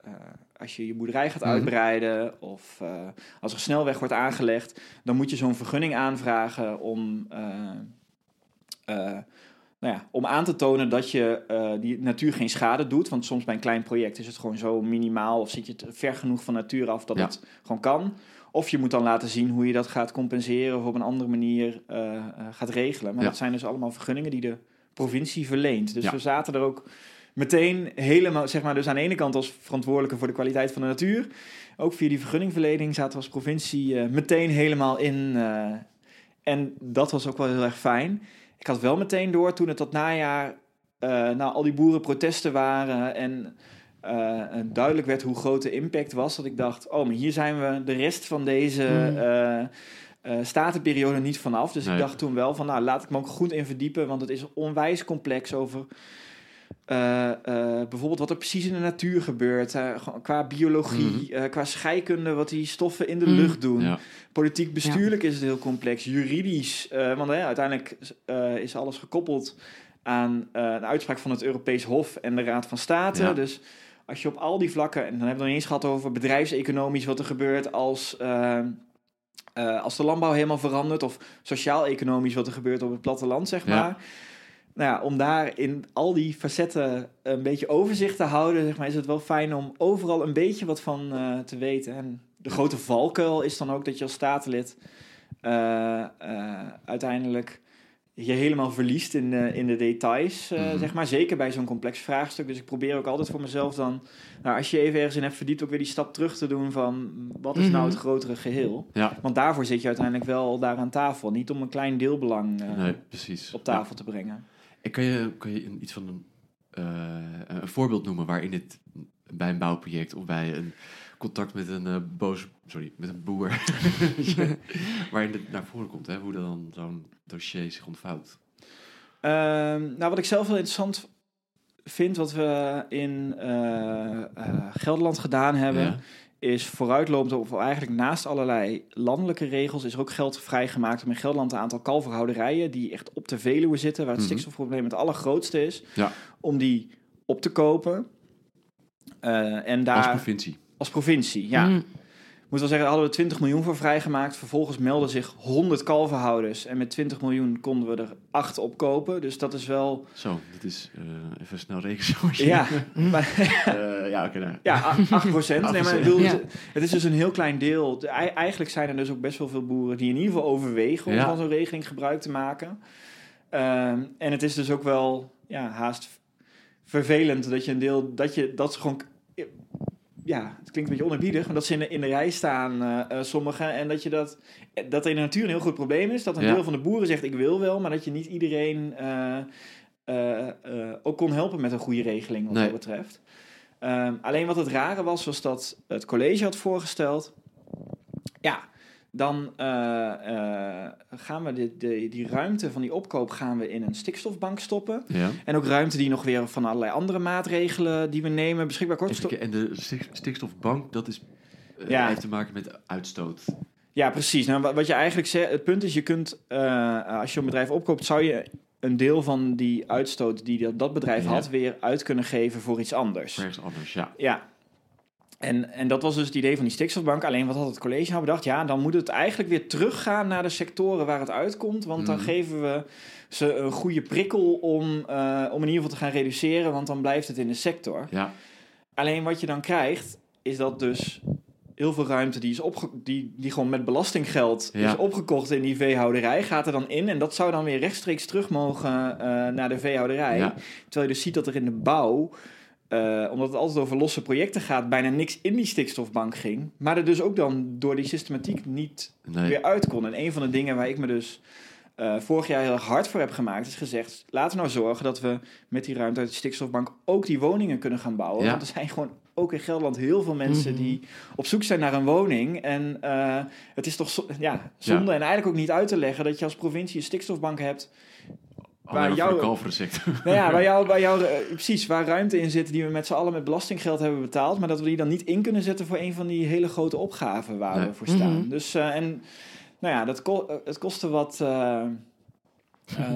eh, als je je boerderij gaat Mhm. uitbreiden of als er een snelweg wordt aangelegd, dan moet je zo'n vergunning aanvragen om, nou ja, om aan te tonen dat je die natuur geen schade doet. Want soms bij een klein project is het gewoon zo minimaal of zit je ver genoeg van natuur af dat Ja. het gewoon kan. Of je moet dan laten zien hoe je dat gaat compenseren of op een andere manier gaat regelen. Maar Ja. dat zijn dus allemaal vergunningen die de provincie verleent. Dus Ja. we zaten er ook meteen helemaal, zeg maar, dus aan de ene kant als verantwoordelijke voor de kwaliteit van de natuur. Ook via die vergunningverlening zaten we als provincie eh, meteen helemaal in. eh, en dat was ook wel heel erg fijn. Ik had wel meteen door toen het dat najaar, nou, al die boerenprotesten waren en duidelijk werd hoe groot de impact was, dat ik dacht, oh, maar hier zijn we de rest van deze Eh, eh, statenperiode niet vanaf. Dus Nee. ik dacht toen wel van, nou, laat ik me ook goed in verdiepen, want het is onwijs complex over eh, eh, bijvoorbeeld wat er precies in de natuur gebeurt, eh, qua biologie, eh, qua scheikunde, wat die stoffen in de Mhm. lucht doen. ja, Politiek bestuurlijk is het heel complex. Juridisch, eh, want uiteindelijk eh, is alles gekoppeld aan eh een uitspraak van het Europees Hof en de Raad van State. Ja. Dus als je op al die vlakken, en dan hebben we het nog eens gehad over bedrijfseconomisch, wat er gebeurt als, eh, als de landbouw helemaal verandert, of sociaal-economisch wat er gebeurt op het platteland, zeg Ja. maar. Nou ja, om daar in al die facetten een beetje overzicht te houden, zeg maar, is het wel fijn om overal een beetje wat van eh, te weten. En de grote valkuil is dan ook dat je als statenlid eh, uiteindelijk je helemaal verliest in, de- in de details, eh, Mhm. zeg maar. Zeker bij zo'n complex vraagstuk. Dus ik probeer ook altijd voor mezelf dan, nou, als je even ergens in hebt verdiept, ook weer die stap terug te doen van, wat is nou Mhm. het grotere geheel? ja. Want daarvoor zit je uiteindelijk wel daar aan tafel. Niet om een klein deelbelang eh, Nee, precies. op tafel te brengen. En kan je, kan je iets van een, eh, een voorbeeld noemen waarin het bij een bouwproject of bij een contact met een eh boos, sorry, met een boer, waarin het naar voren komt, hè? hoe dan zo'n dossier zich ontvouwt? Ehm, nou, wat ik zelf wel interessant vind, wat we in eh, eh, Gelderland gedaan hebben, Ja. is vooruitlopend of eigenlijk naast allerlei landelijke regels is er ook geld vrijgemaakt om in Gelderland een aantal kalverhouderijen die echt op de Veluwe zitten, waar het Mhm. stikstofprobleem het allergrootste is, Ja. om die op te kopen. Eh, en daar Als provincie. Als provincie, ja. Mm. Ik moet wel zeggen, daar hadden we 20 miljoen voor vrijgemaakt. Vervolgens melden zich 100 kalverhouders. En met 20 miljoen konden we er 8 opkopen. Dus dat is wel... Zo, dit is eh, even snel rekensommetje. Ja, maar, Eh, ja, oké. nou. ja, a- 8 procent. Nee, maar ik 8%. bedoel, Ja. het, is dus een heel klein deel. De- ei- eigenlijk zijn er dus ook best wel veel boeren die in ieder geval overwegen om Ja. van zo'n regeling gebruik te maken. Ehm, en het is dus ook wel ja, haast vervelend dat je een deel... Dat, je, dat ze gewoon ja, het klinkt een beetje onerbiedig, maar dat ze in de, in de rij staan, eh, sommigen. En dat, je dat, dat in de natuur een heel goed probleem is. Dat een Ja. deel van de boeren zegt, ik wil wel. Maar dat je niet iedereen eh, ook kon helpen met een goede regeling wat Nee. dat betreft. Ehm, alleen wat het rare was, was dat het college had voorgesteld... Ja, dan eh, eh, gaan we de, de, die ruimte van die opkoop gaan we in een stikstofbank stoppen. Ja. En ook ruimte die nog weer van allerlei andere maatregelen die we nemen beschikbaar kort. En de stik- stikstofbank, dat is, eh, Ja. heeft te maken met uitstoot. Ja, precies. Nou, wa- wat je eigenlijk zegt, het punt is, je kunt, als je een bedrijf opkoopt, zou je een deel van die uitstoot die dat, dat bedrijf Ja. had, weer uit kunnen geven voor iets anders. Ergens anders, ja. Ja. En, en dat was dus het idee van die stikstofbank. Alleen wat had het college nou bedacht? Ja, dan moet het eigenlijk weer teruggaan naar de sectoren waar het uitkomt. Want dan Mhm. geven we ze een goede prikkel om, eh, om in ieder geval te gaan reduceren. Want dan blijft het in de sector. Ja, Alleen wat je dan krijgt, is dat dus heel veel ruimte die, is opge die, die gewoon met belastinggeld Ja. is opgekocht in die veehouderij, gaat er dan in. En dat zou dan weer rechtstreeks terug mogen eh, naar de veehouderij. Ja. Terwijl je dus ziet dat er in de bouw, eh, omdat het altijd over losse projecten gaat, bijna niks in die stikstofbank ging. Maar er dus ook dan door die systematiek niet nee. weer uit kon. En een van de dingen waar ik me dus eh, vorig jaar heel erg hard voor heb gemaakt, is gezegd: laten we nou zorgen dat we met die ruimte uit de stikstofbank ook die woningen kunnen gaan bouwen. Ja. Want er zijn gewoon ook in Gelderland heel veel mensen Mhm. die op zoek zijn naar een woning. En eh, het is toch zo- ja, zonde en eigenlijk ook niet uit te leggen dat je als provincie een stikstofbank hebt. De kalverensector. Nou ja, waar jou, waar jou, eh, precies, waar ruimte in zit die we met z'n allen met belastinggeld hebben betaald, maar dat we die dan niet in kunnen zetten voor een van die hele grote opgaven waar Nee. we voor staan. Mhm. Dus, eh, en nou ja, dat ko- eh, het kostte wat,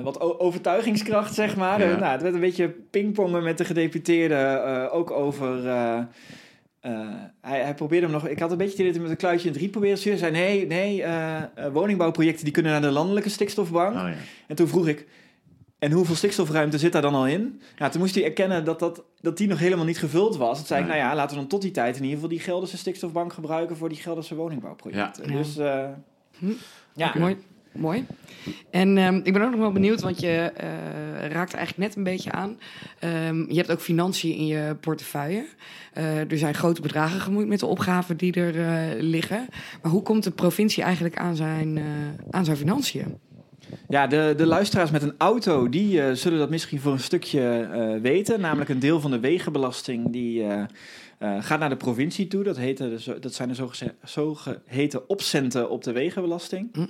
wat overtuigingskracht, zeg maar. Ja. Nou, het werd een beetje pingpongen met de gedeputeerde, eh, ook over... eh, eh, hij, hij probeerde hem nog... Ik had een beetje hij met een kluitje in het riet probeerde te sturen. Hij zei, nee, nee, woningbouwprojecten die kunnen naar de landelijke stikstofbank. Oh, ja. En toen vroeg ik, en hoeveel stikstofruimte zit daar dan al in? Ja, toen moest hij erkennen dat, dat, dat die nog helemaal niet gevuld was. Toen zei ik, Nee. nou ja, laten we dan tot die tijd in ieder geval die Gelderse stikstofbank gebruiken voor die Gelderse woningbouwprojecten. Ja. Dus eh, Hm. ja, Mooi. Mooi. En ehm, ik ben ook nog wel benieuwd, want je eh, raakt er eigenlijk net een beetje aan. Ehm, je hebt ook financiën in je portefeuille. Eh, er zijn grote bedragen gemoeid met de opgaven die er eh, liggen. Maar hoe komt de provincie eigenlijk aan zijn, eh, aan zijn financiën? Ja de, de luisteraars met een auto, die eh, zullen dat misschien voor een stukje eh, weten. Namelijk een deel van de wegenbelasting die... eh, gaat naar de provincie toe. Dat, de zo- dat zijn de zogeze- zogeheten opcenten op de wegenbelasting. Hm.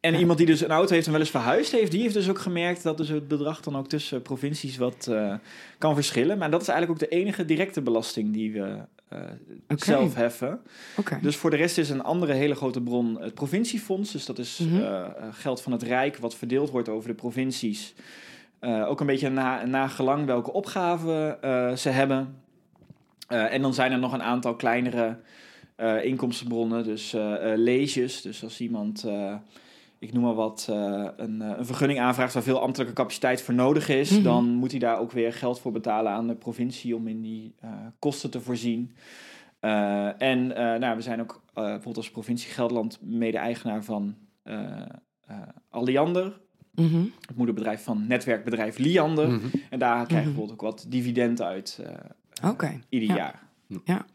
En Ja. iemand die dus een auto heeft en wel eens verhuisd heeft, die heeft dus ook gemerkt dat dus het bedrag dan ook tussen provincies wat kan verschillen. Maar dat is eigenlijk ook de enige directe belasting die we eh, zelf heffen. Dus voor de rest is een andere hele grote bron het provinciefonds. Dus dat is Mhm. eh, geld van het Rijk wat verdeeld wordt over de provincies. Eh, ook een beetje na, na gelang welke opgaven eh, ze hebben. Eh, en dan zijn er nog een aantal kleinere eh, inkomstenbronnen. Dus eh eh, leges. Dus als iemand, eh, ik noem maar wat, eh, een, eh, een vergunning aanvraagt waar veel ambtelijke capaciteit voor nodig is, Mhm. dan moet hij daar ook weer geld voor betalen aan de provincie om in die eh, kosten te voorzien. En nou, we zijn ook bijvoorbeeld als provincie Gelderland mede-eigenaar van Alliander, Mhm. het moederbedrijf van netwerkbedrijf Liander. Mhm. En daar krijgen we bijvoorbeeld ook wat dividend uit ieder Ja. jaar.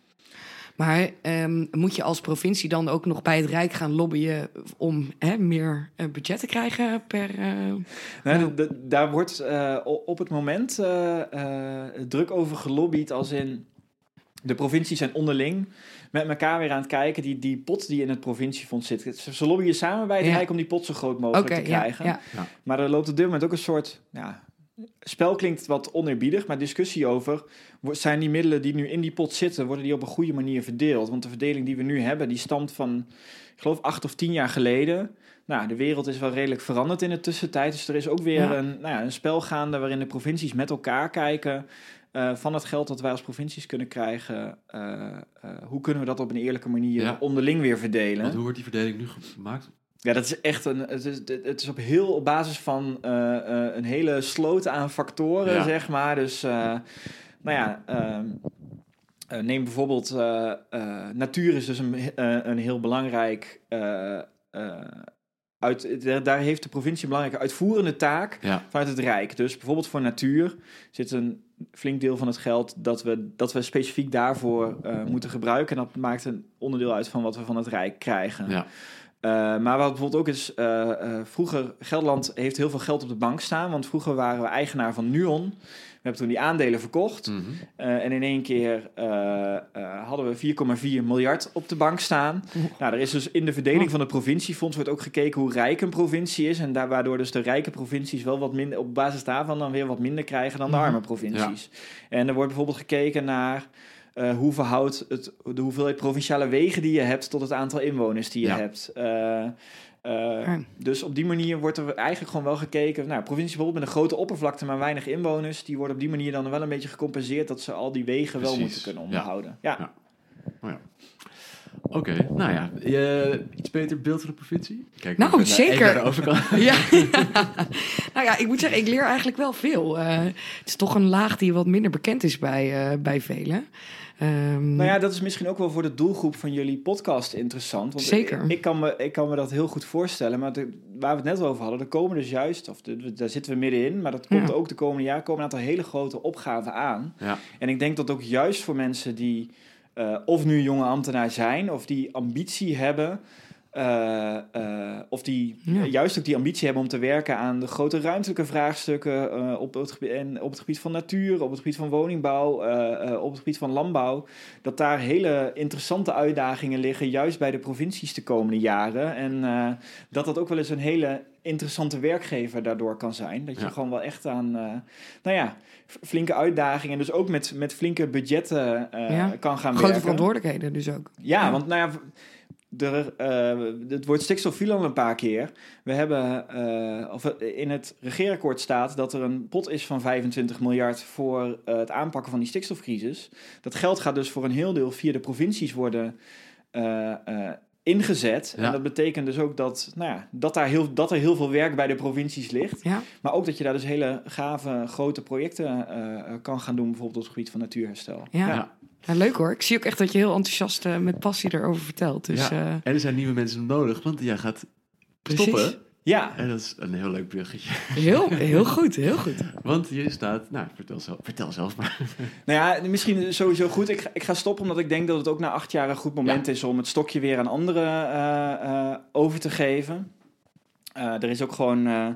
Maar ehm, moet je als provincie dan ook nog bij het Rijk gaan lobbyen om hè, meer eh, budget te krijgen per. eh, Ja. de- de- daar wordt eh, op het moment druk over gelobbyd, als in de provincies zijn onderling met elkaar weer aan het kijken. Die, die pot die in het provinciefonds zit. Ze lobbyen samen bij het Ja. Rijk om die pot zo groot mogelijk Oké, te ja, krijgen. ja. Maar er loopt op dit moment ook een soort. Ja, spel klinkt wat oneerbiedig, maar discussie over. Zijn die middelen die nu in die pot zitten, worden die op een goede manier verdeeld? Want de verdeling die we nu hebben, die stamt van, ik geloof, acht of tien jaar geleden. Nou, de wereld is wel redelijk veranderd in de tussentijd. Dus er is ook weer Ja. een, nou ja, een spel gaande waarin de provincies met elkaar kijken. eh, van het geld dat wij als provincies kunnen krijgen, eh, eh, hoe kunnen we dat op een eerlijke manier Ja. onderling weer verdelen? Want hoe wordt die verdeling nu gemaakt? Ja, dat is echt een. Het is, het is op heel op basis van eh, eh, een hele sloot aan factoren, Ja. zeg maar. Dus, eh, nou ja. ehm, eh, neem bijvoorbeeld. natuur is dus een, een heel belangrijk. uit, daar- heeft de provincie een belangrijke uitvoerende taak Ja, vanuit het Rijk. Dus bijvoorbeeld voor natuur zit een flink deel van het geld dat we, dat we specifiek daarvoor moeten gebruiken. En dat maakt een onderdeel uit van wat we van het Rijk krijgen. Ja. Eh, maar wat bijvoorbeeld ook is, eh, eh, vroeger, Gelderland heeft heel veel geld op de bank staan. Want vroeger waren we eigenaar van Nuon. We hebben toen die aandelen verkocht. Mhm. En in één keer hadden we 4,4 miljard op de bank staan. Nou, er is dus in de verdeling van het provinciefonds wordt ook gekeken hoe rijk een provincie is. En daar, waardoor dus de rijke provincies wel wat minder, op basis daarvan dan weer wat minder krijgen dan de Mhm. arme provincies. En er wordt bijvoorbeeld gekeken naar eh, hoe verhoudt het, de hoeveelheid provinciale wegen die je hebt tot het aantal inwoners die je Ja. hebt. Eh, eh, Ja. Dus op die manier wordt er eigenlijk gewoon wel gekeken. Nou, provincie bijvoorbeeld met een grote oppervlakte, maar weinig inwoners, die worden op die manier dan wel een beetje gecompenseerd dat ze al die wegen wel moeten kunnen Ja. onderhouden. Ja. Ja. Oké, nou ja, je, iets beter beeld van de provincie? Kijk, Nou, even naar- zeker. even naar. Ja. nou ja, ik moet zeggen, ik leer eigenlijk wel veel. Eh, het is toch een laag die wat minder bekend is bij, eh, bij velen. Ehm, Nou ja, dat is misschien ook wel voor de doelgroep van jullie podcast interessant. Want Zeker. Ik, ik kan me, ik kan me dat heel goed voorstellen. Maar de, waar we het net over hadden, er komen dus juist, of de, daar zitten we middenin, maar dat komt Ja. ook de komende jaar, komen een aantal hele grote opgaven aan. Ja. En ik denk dat ook juist voor mensen die eh, of nu jonge ambtenaar zijn, of die ambitie hebben, eh, eh, of die Ja. juist ook die ambitie hebben om te werken aan de grote ruimtelijke vraagstukken op, het gebied, en op het gebied van natuur, op het gebied van woningbouw, op het gebied van landbouw, dat daar hele interessante uitdagingen liggen, juist bij de provincies de komende jaren. En dat dat ook wel eens een hele interessante werkgever daardoor kan zijn. Dat je Ja. gewoon wel echt aan, nou ja, flinke uitdagingen, dus ook met, met flinke budgetten eh, Ja. kan gaan grote werken. verantwoordelijkheden dus ook. Ja, Ja. want nou ja, er, eh, het woord stikstof viel al een paar keer. We hebben, eh, of in het regeerakkoord staat dat er een pot is van 25 miljard voor het aanpakken van die stikstofcrisis. Dat geld gaat dus voor een heel deel via de provincies worden ingezet. Ja. En dat betekent dus ook dat, nou ja, dat, daar heel, dat er heel veel werk bij de provincies ligt. Ja, Maar ook dat je daar dus hele gave, grote projecten eh, eh, kan gaan doen, bijvoorbeeld op het gebied van natuurherstel. ja. Ja. Ja, leuk hoor. Ik zie ook echt dat je heel enthousiast eh, met passie erover vertelt. Dus Ja. eh, En er zijn nieuwe mensen nodig, want jij gaat Precies. stoppen. Ja. En dat is een heel leuk bruggetje. heel, heel goed, heel goed. Want je staat, nou, vertel zelf, vertel zelf maar. Nou ja, misschien sowieso goed. Ik ga, ik ga stoppen omdat ik denk dat het ook na acht jaar een goed moment is om het stokje weer aan anderen eh, eh, over te geven. Eh, er is ook gewoon. eh,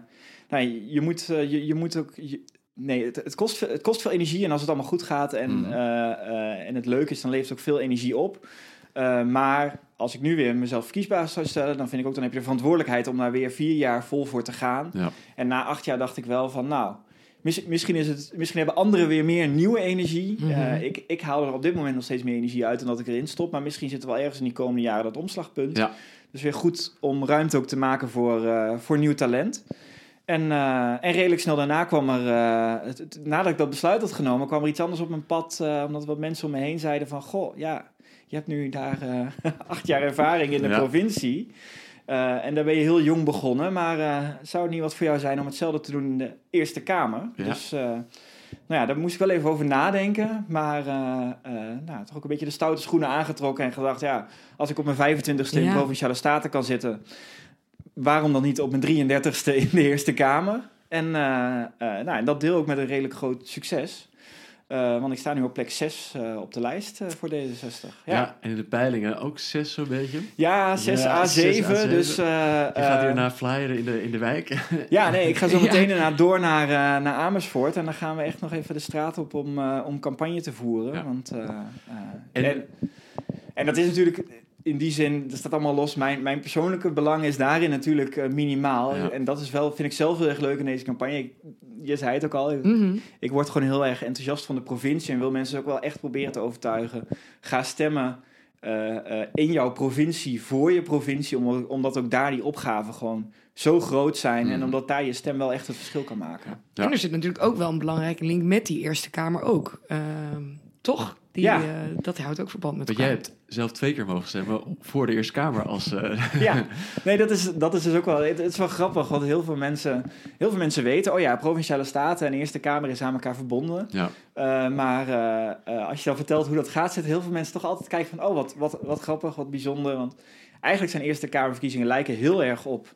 nou, je, moet, je, je moet ook. je- nee, het, het, kost, veel- het kost veel energie en als het allemaal goed gaat en, Mhm. eh, eh, en het leuk is, dan levert het ook veel energie op. Eh, maar als ik nu weer mezelf verkiesbaar zou stellen, dan vind ik ook dan heb je de verantwoordelijkheid om daar weer vier jaar vol voor te gaan. Ja. En na acht jaar dacht ik wel van, nou, mis- misschien, is het, misschien hebben anderen weer meer nieuwe energie. Mhm. Eh, ik, ik haal er op dit moment nog steeds meer energie uit dan dat ik erin stop. Maar misschien zit er wel ergens in die komende jaren dat omslagpunt. Ja. Dus weer goed om ruimte ook te maken voor, eh, voor nieuw talent. En, eh, en redelijk snel daarna kwam er, het, het- nadat ik dat besluit had genomen, kwam er iets anders op mijn pad. omdat wat mensen om me heen zeiden van, goh, ja, je hebt nu daar eh, acht jaar ervaring in de Ja. provincie. Eh, en daar ben je heel jong begonnen. Maar eh, zou het niet wat voor jou zijn om hetzelfde te doen in de Eerste Kamer? Ja. Dus eh, nou ja, daar moest ik wel even over nadenken. Maar eh, eh, nou, toch ook een beetje de stoute schoenen aangetrokken en gedacht, ja, als ik op mijn 25ste in Ja. Provinciale Staten kan zitten, waarom dan niet op mijn 33ste in de Eerste Kamer? En, eh, eh, nou, en dat deel ook met een redelijk groot succes. Eh, want ik sta nu op plek 6 eh, op de lijst eh, voor D66. Ja. Ja, en in de peilingen ook zes zo'n beetje. ja 6 Ja, A7. 6 A7. Dus, Je gaat eh, hierna flyeren in de, in de wijk. Ja, nee, ik ga zo meteen daarna door naar, naar Amersfoort. En dan gaan we echt nog even de straat op om, om campagne te voeren. Want, En- en, en, dat is natuurlijk in die zin, dat staat allemaal los. Mijn, mijn persoonlijke belang is daarin natuurlijk minimaal. Ja. En dat is wel, vind ik zelf heel erg leuk in deze campagne. Ik- je zei het ook al, Mhm. ik word gewoon heel erg enthousiast van de provincie en wil mensen ook wel echt proberen te overtuigen. Ga stemmen eh, eh, in jouw provincie, voor je provincie, om- omdat ook daar die opgaven gewoon zo groot zijn en Mhm. omdat daar je stem wel echt het verschil kan maken. Ja. En er zit natuurlijk ook wel een belangrijke link met die Eerste Kamer ook. Ehm, toch? Die, Ja. eh, dat houdt ook verband met Want jij elkaar. hebt zelf twee keer mogen stemmen voor de Eerste Kamer als... eh, Ja, nee, dat is, dat is dus ook wel. Het, het is wel grappig, want heel veel mensen, heel veel mensen weten, oh ja, provinciale staten en Eerste Kamer is aan elkaar verbonden. ja. Eh, maar als je dan vertelt hoe dat gaat, zitten heel veel mensen toch altijd kijken van, oh, wat, wat, wat grappig, wat bijzonder. Want eigenlijk zijn Eerste Kamerverkiezingen lijken heel erg op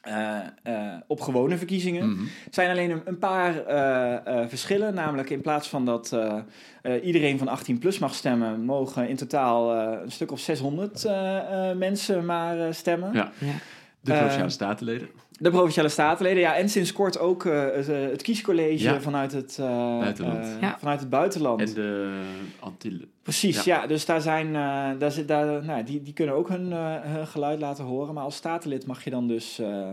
eh, eh, op gewone verkiezingen. Mhm. Er zijn alleen een, een paar eh, eh, verschillen. Namelijk in plaats van dat eh, eh, iedereen van 18 plus mag stemmen, mogen in totaal eh, een stuk of 600 eh, eh, mensen maar stemmen. Ja. Ja. De Provinciale Statenleden. De provinciale statenleden, ja, en sinds kort ook eh, het, het kiescollege Ja. vanuit, het, eh, Buitenland. Ja. vanuit het buitenland. En de Antillen. Precies, ja. Dus daar zijn, eh, daar zit, daar, nou, die, die kunnen ook hun, eh, hun geluid laten horen. Maar als statenlid mag je dan dus, eh,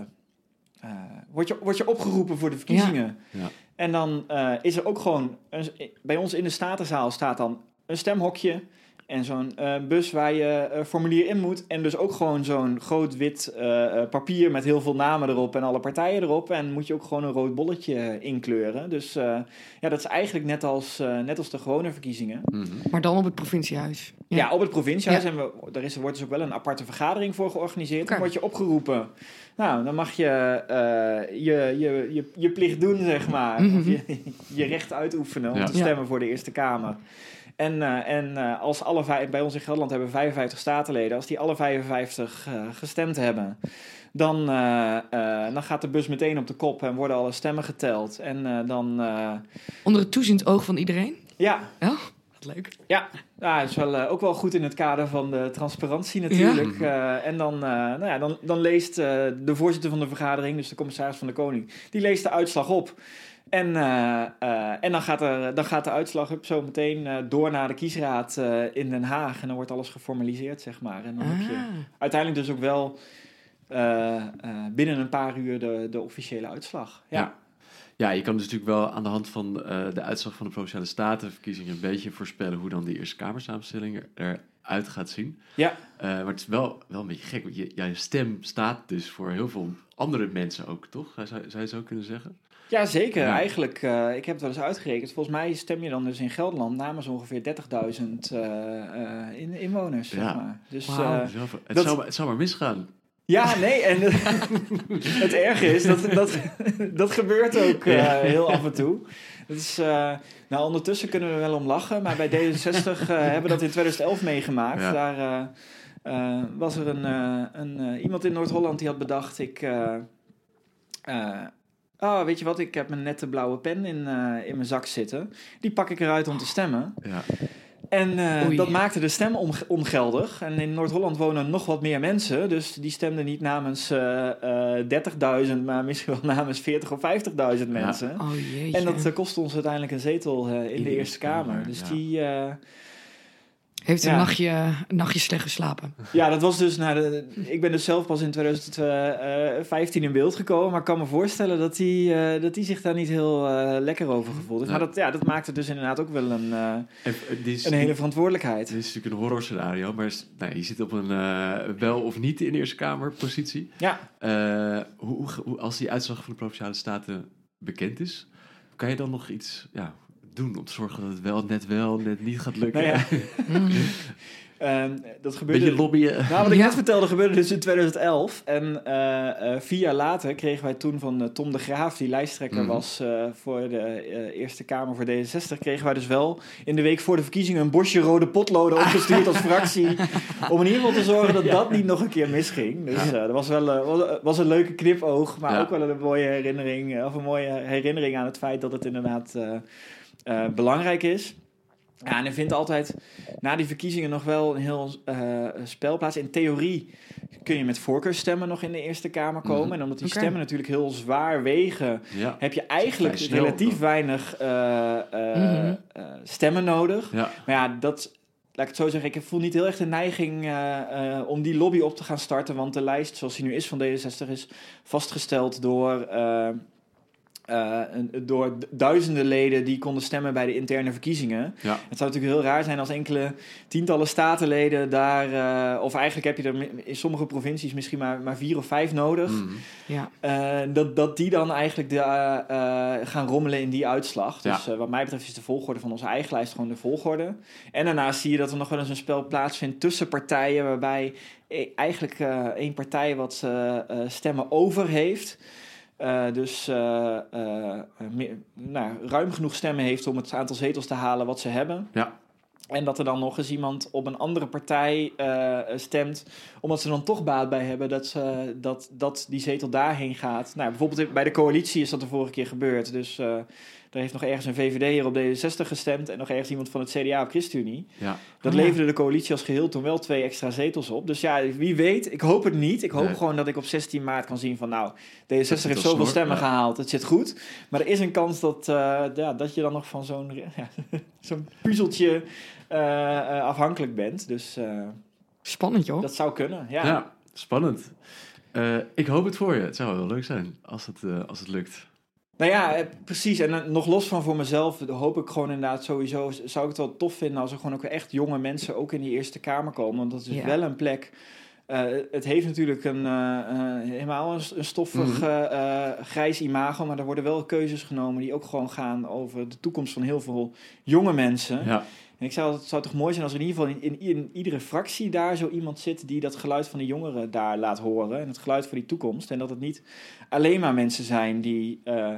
word, je, word je opgeroepen voor de verkiezingen. Ja. En dan is er ook gewoon, een, bij ons in de statenzaal staat dan een stemhokje. En zo'n eh, bus waar je eh, formulier in moet. En dus ook gewoon zo'n groot wit eh, eh, papier met heel veel namen erop en alle partijen erop. En moet je ook gewoon een rood bolletje inkleuren. Dus eh, ja, dat is eigenlijk net als, eh, net als de gewone verkiezingen. Mhm. Maar dan op het provinciehuis. Ja, op het provinciehuis. Ja. En we, er, is, er wordt dus ook wel een aparte vergadering voor georganiseerd. Dan word je opgeroepen. Nou, dan mag je eh, je, je, je, je plicht doen, zeg maar. Mhm. Of je, je recht uitoefenen om Ja. te Ja. stemmen voor de Eerste Kamer. En, eh, en eh, als alle vijf, bij ons in Gelderland hebben we 55 statenleden. Als die alle 55 eh, gestemd hebben, dan, dan gaat de bus meteen op de kop en worden alle stemmen geteld. En dan, Onder het toeziend oog van iedereen. ja, Ja, wat leuk. ja, ja is wel, ook wel goed in het kader van de transparantie natuurlijk. En dan, nou ja, dan, dan leest de voorzitter van de vergadering, dus de commissaris van de Koning, die leest de uitslag op. En, eh, eh, en dan, gaat er, dan gaat de uitslag up, zo meteen eh, door naar de kiesraad eh, in Den Haag. En dan wordt alles geformaliseerd, zeg maar. En dan heb je Ah. uiteindelijk dus ook wel eh, eh, binnen een paar uur de, de officiële uitslag. Ja. Ja. Ja, je kan dus natuurlijk wel aan de hand van eh, de uitslag van de Provinciale Statenverkiezingen een beetje voorspellen hoe dan die Eerste Kamersamenstelling eruit gaat zien. Ja. Eh, maar het is wel, wel een beetje gek, want je, stem staat dus voor heel veel andere mensen ook, toch? Zou, zou je zo kunnen zeggen? Ja, zeker. Ja. Eigenlijk, eh, ik heb het wel eens uitgerekend. Volgens mij stem je dan dus in Gelderland namens ongeveer 30.000 eh, eh, in, inwoners. Zeg Ja. maar. Dus, Het, dat- zou, het zou maar misgaan. Ja, nee. En het erge is dat dat, dat gebeurt ook eh, heel af en toe. Dat is, eh, nou, ondertussen kunnen we wel om lachen. Maar bij D66 eh, hebben we dat in 2011 meegemaakt. Ja. Daar was er een, een, iemand in Noord-Holland die had bedacht... Ik, oh, weet je wat, ik heb mijn nette blauwe pen in, in mijn zak zitten. Die pak ik eruit om te stemmen. Ja. En eh, dat maakte de stem onge- ongeldig. En in Noord-Holland wonen nog wat meer mensen. Dus die stemden niet namens eh, eh 30.000, maar misschien wel namens 40.000 of 50.000 mensen. Oh. En dat eh, kostte ons uiteindelijk een zetel eh, in de Eerste Kamer. Dus ja. die, eh, Heeft een ja. nachtje, een nachtje slecht geslapen. ja, dat was dus. Nou, de, ik ben dus zelf pas in 2015 in beeld gekomen. Maar ik kan me voorstellen dat die, eh, dat die zich daar niet heel eh, lekker over gevoeld heeft. Ja. Maar dat, ja, dat maakte dus inderdaad ook wel een, eh, En, dit is, een hele verantwoordelijkheid. dit is natuurlijk een horror scenario, maar is- nou, je zit op een eh, wel of niet in de Eerste Kamer positie. Ja. Eh, hoe, hoe, hoe- als die uitslag van de Provinciale Staten bekend is, kan je dan nog iets ja, doen om te zorgen dat het wel net wel, net niet gaat lukken? Nou ja. Ehm, dat gebeurde. Beetje lobbyen. Nou, wat ik net vertelde gebeurde dus in 2011. En eh, eh, vier jaar later kregen wij toen van eh, Tom de Graaf, die lijsttrekker Mhm. was voor de Eerste Kamer voor D66, kregen wij dus wel in de week voor de verkiezingen een bosje rode potloden opgestuurd als fractie. Om in ieder geval te zorgen dat dat niet nog een keer misging. Dus dat was wel was, een leuke knipoog, maar ook wel een mooie herinnering, of een mooie herinnering aan het feit dat het inderdaad eh, belangrijk is. Ja, en er vindt altijd na die verkiezingen nog wel een heel eh, spel plaats. In theorie kun je met voorkeurstemmen nog in de Eerste Kamer komen. Mhm. En omdat die stemmen natuurlijk heel zwaar wegen, Ja. heb je eigenlijk snel, relatief toch? weinig eh, Mhm. stemmen nodig. ja. Maar ja, dat, laat ik het zo zeggen, ik voel niet heel erg de neiging om die lobby op te gaan starten. Want de lijst zoals die nu is van D66 is vastgesteld door, eh, door duizenden leden die konden stemmen bij de interne verkiezingen. Ja. Het zou natuurlijk heel raar zijn als enkele tientallen statenleden daar, eh, of eigenlijk heb je er in sommige provincies misschien maar, maar vier of vijf nodig. Mhm. Ja. Eh, dat, dat die dan eigenlijk de, gaan rommelen in die uitslag. Dus Ja. eh, wat mij betreft is de volgorde van onze eigen lijst gewoon de volgorde. En daarnaast zie je dat er nog wel eens een spel plaatsvindt tussen partijen... waarbij e- eigenlijk eh, één partij wat stemmen over heeft... Eh, dus eh, eh, nou, ruim genoeg stemmen heeft om het aantal zetels te halen wat ze hebben. Ja. En dat er dan nog eens iemand op een andere partij eh, stemt, omdat ze dan toch baat bij hebben dat, ze, dat, dat die zetel daarheen gaat. Nou, bijvoorbeeld bij de coalitie is dat de vorige keer gebeurd. Dus uh, er heeft nog ergens een VVD'er op D66 gestemd en nog ergens iemand van het CDA op ChristenUnie. Ja. Dat Oh, ja. leverde de coalitie als geheel toen wel twee extra zetels op. Dus ja, wie weet, ik hoop het niet. Ik hoop Nee. gewoon dat ik op 16 maart kan zien van nou, D66 zit heeft zoveel snor, stemmen ja. gehaald, het zit goed. Maar er is een kans dat, eh, ja, dat je dan nog van zo'n ja, zo'n puzzeltje afhankelijk bent. Dus eh, Spannend, joh. dat zou kunnen, ja. Ja, spannend. Eh, ik hoop het voor je. Het zou wel leuk zijn als het, eh, als het lukt. Nou ja, eh, precies. En eh, nog los van voor mezelf hoop ik gewoon inderdaad sowieso... zou ik het wel tof vinden als er gewoon ook echt jonge mensen ook in die Eerste Kamer komen. Want dat is Ja. wel een plek... eh, het heeft natuurlijk een, eh, eh, helemaal een, een stoffig Mhm. eh, eh, grijs imago, maar er worden wel keuzes genomen die ook gewoon gaan over de toekomst van heel veel jonge mensen. Ja, En ik zou, het zou toch mooi zijn als er in ieder geval in, in, in iedere fractie daar zo iemand zit die dat geluid van de jongeren daar laat horen. En het geluid voor die toekomst. En dat het niet alleen maar mensen zijn die. eh,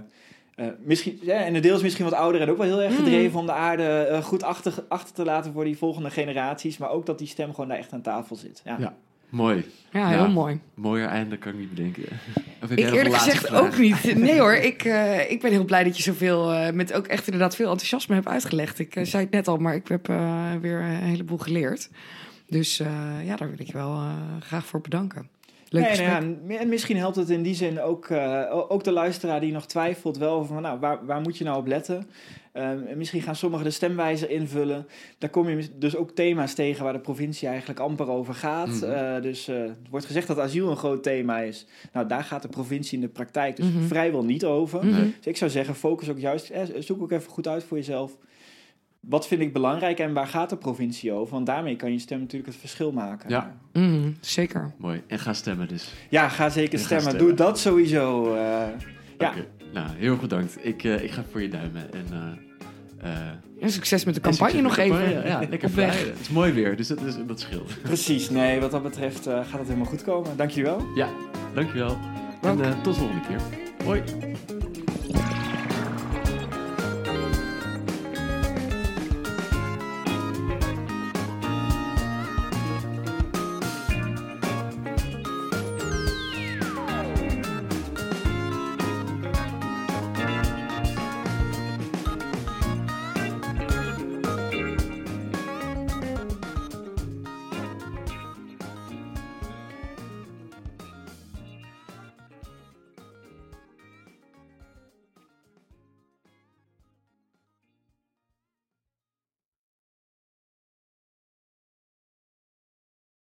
eh, misschien, ja, en een deel is misschien wat ouder en ook wel heel erg Mm. gedreven om de aarde eh, goed achter, achter te laten voor die volgende generaties. Maar ook dat die stem gewoon daar echt aan tafel zit. Ja. Ja. Mooi. Ja, heel Ja. mooi. Mooier einde kan ik niet bedenken. Of heb jij Ik eerlijk gezegd vraag? ook niet. Nee hoor, ik, eh, ik ben heel blij dat je zoveel, eh, met ook echt inderdaad veel enthousiasme hebt uitgelegd. Ik eh, zei het net al, maar ik heb weer een heleboel geleerd. Dus ja, daar wil ik je wel graag voor bedanken. Leuk Nee, nou ja, en misschien helpt het in die zin ook, eh, ook de luisteraar die nog twijfelt wel over van, nou, waar, waar moet je nou op letten? Ehm, en misschien gaan sommigen de stemwijzer invullen. Daar kom je dus ook thema's tegen waar de provincie eigenlijk amper over gaat. Eh, dus eh, er wordt gezegd dat asiel een groot thema is. Nou, daar gaat de provincie in de praktijk dus Mhm. vrijwel niet over. Mhm. Dus ik zou zeggen, focus ook juist, eh, zoek ook even goed uit voor jezelf. Wat vind ik belangrijk en waar gaat de provincie over? Want daarmee kan je stem natuurlijk het verschil maken. Ja. Mhm, zeker. Mooi. En ga stemmen dus. Ja, ga zeker Ga stemmen. stemmen. Doe dat sowieso. eh. ja. Oké. Nou, heel erg bedankt. Ik, eh, ik ga voor je duimen. En, eh, eh, En succes met de en campagne nog even. Ja, lekker weg. vrij. Het is mooi weer, dus dat, is, dat scheelt. Precies, nee, wat dat betreft eh, gaat het helemaal goed komen. Dankjewel. Ja, dankjewel. En Dank. eh, tot de volgende keer. Hoi.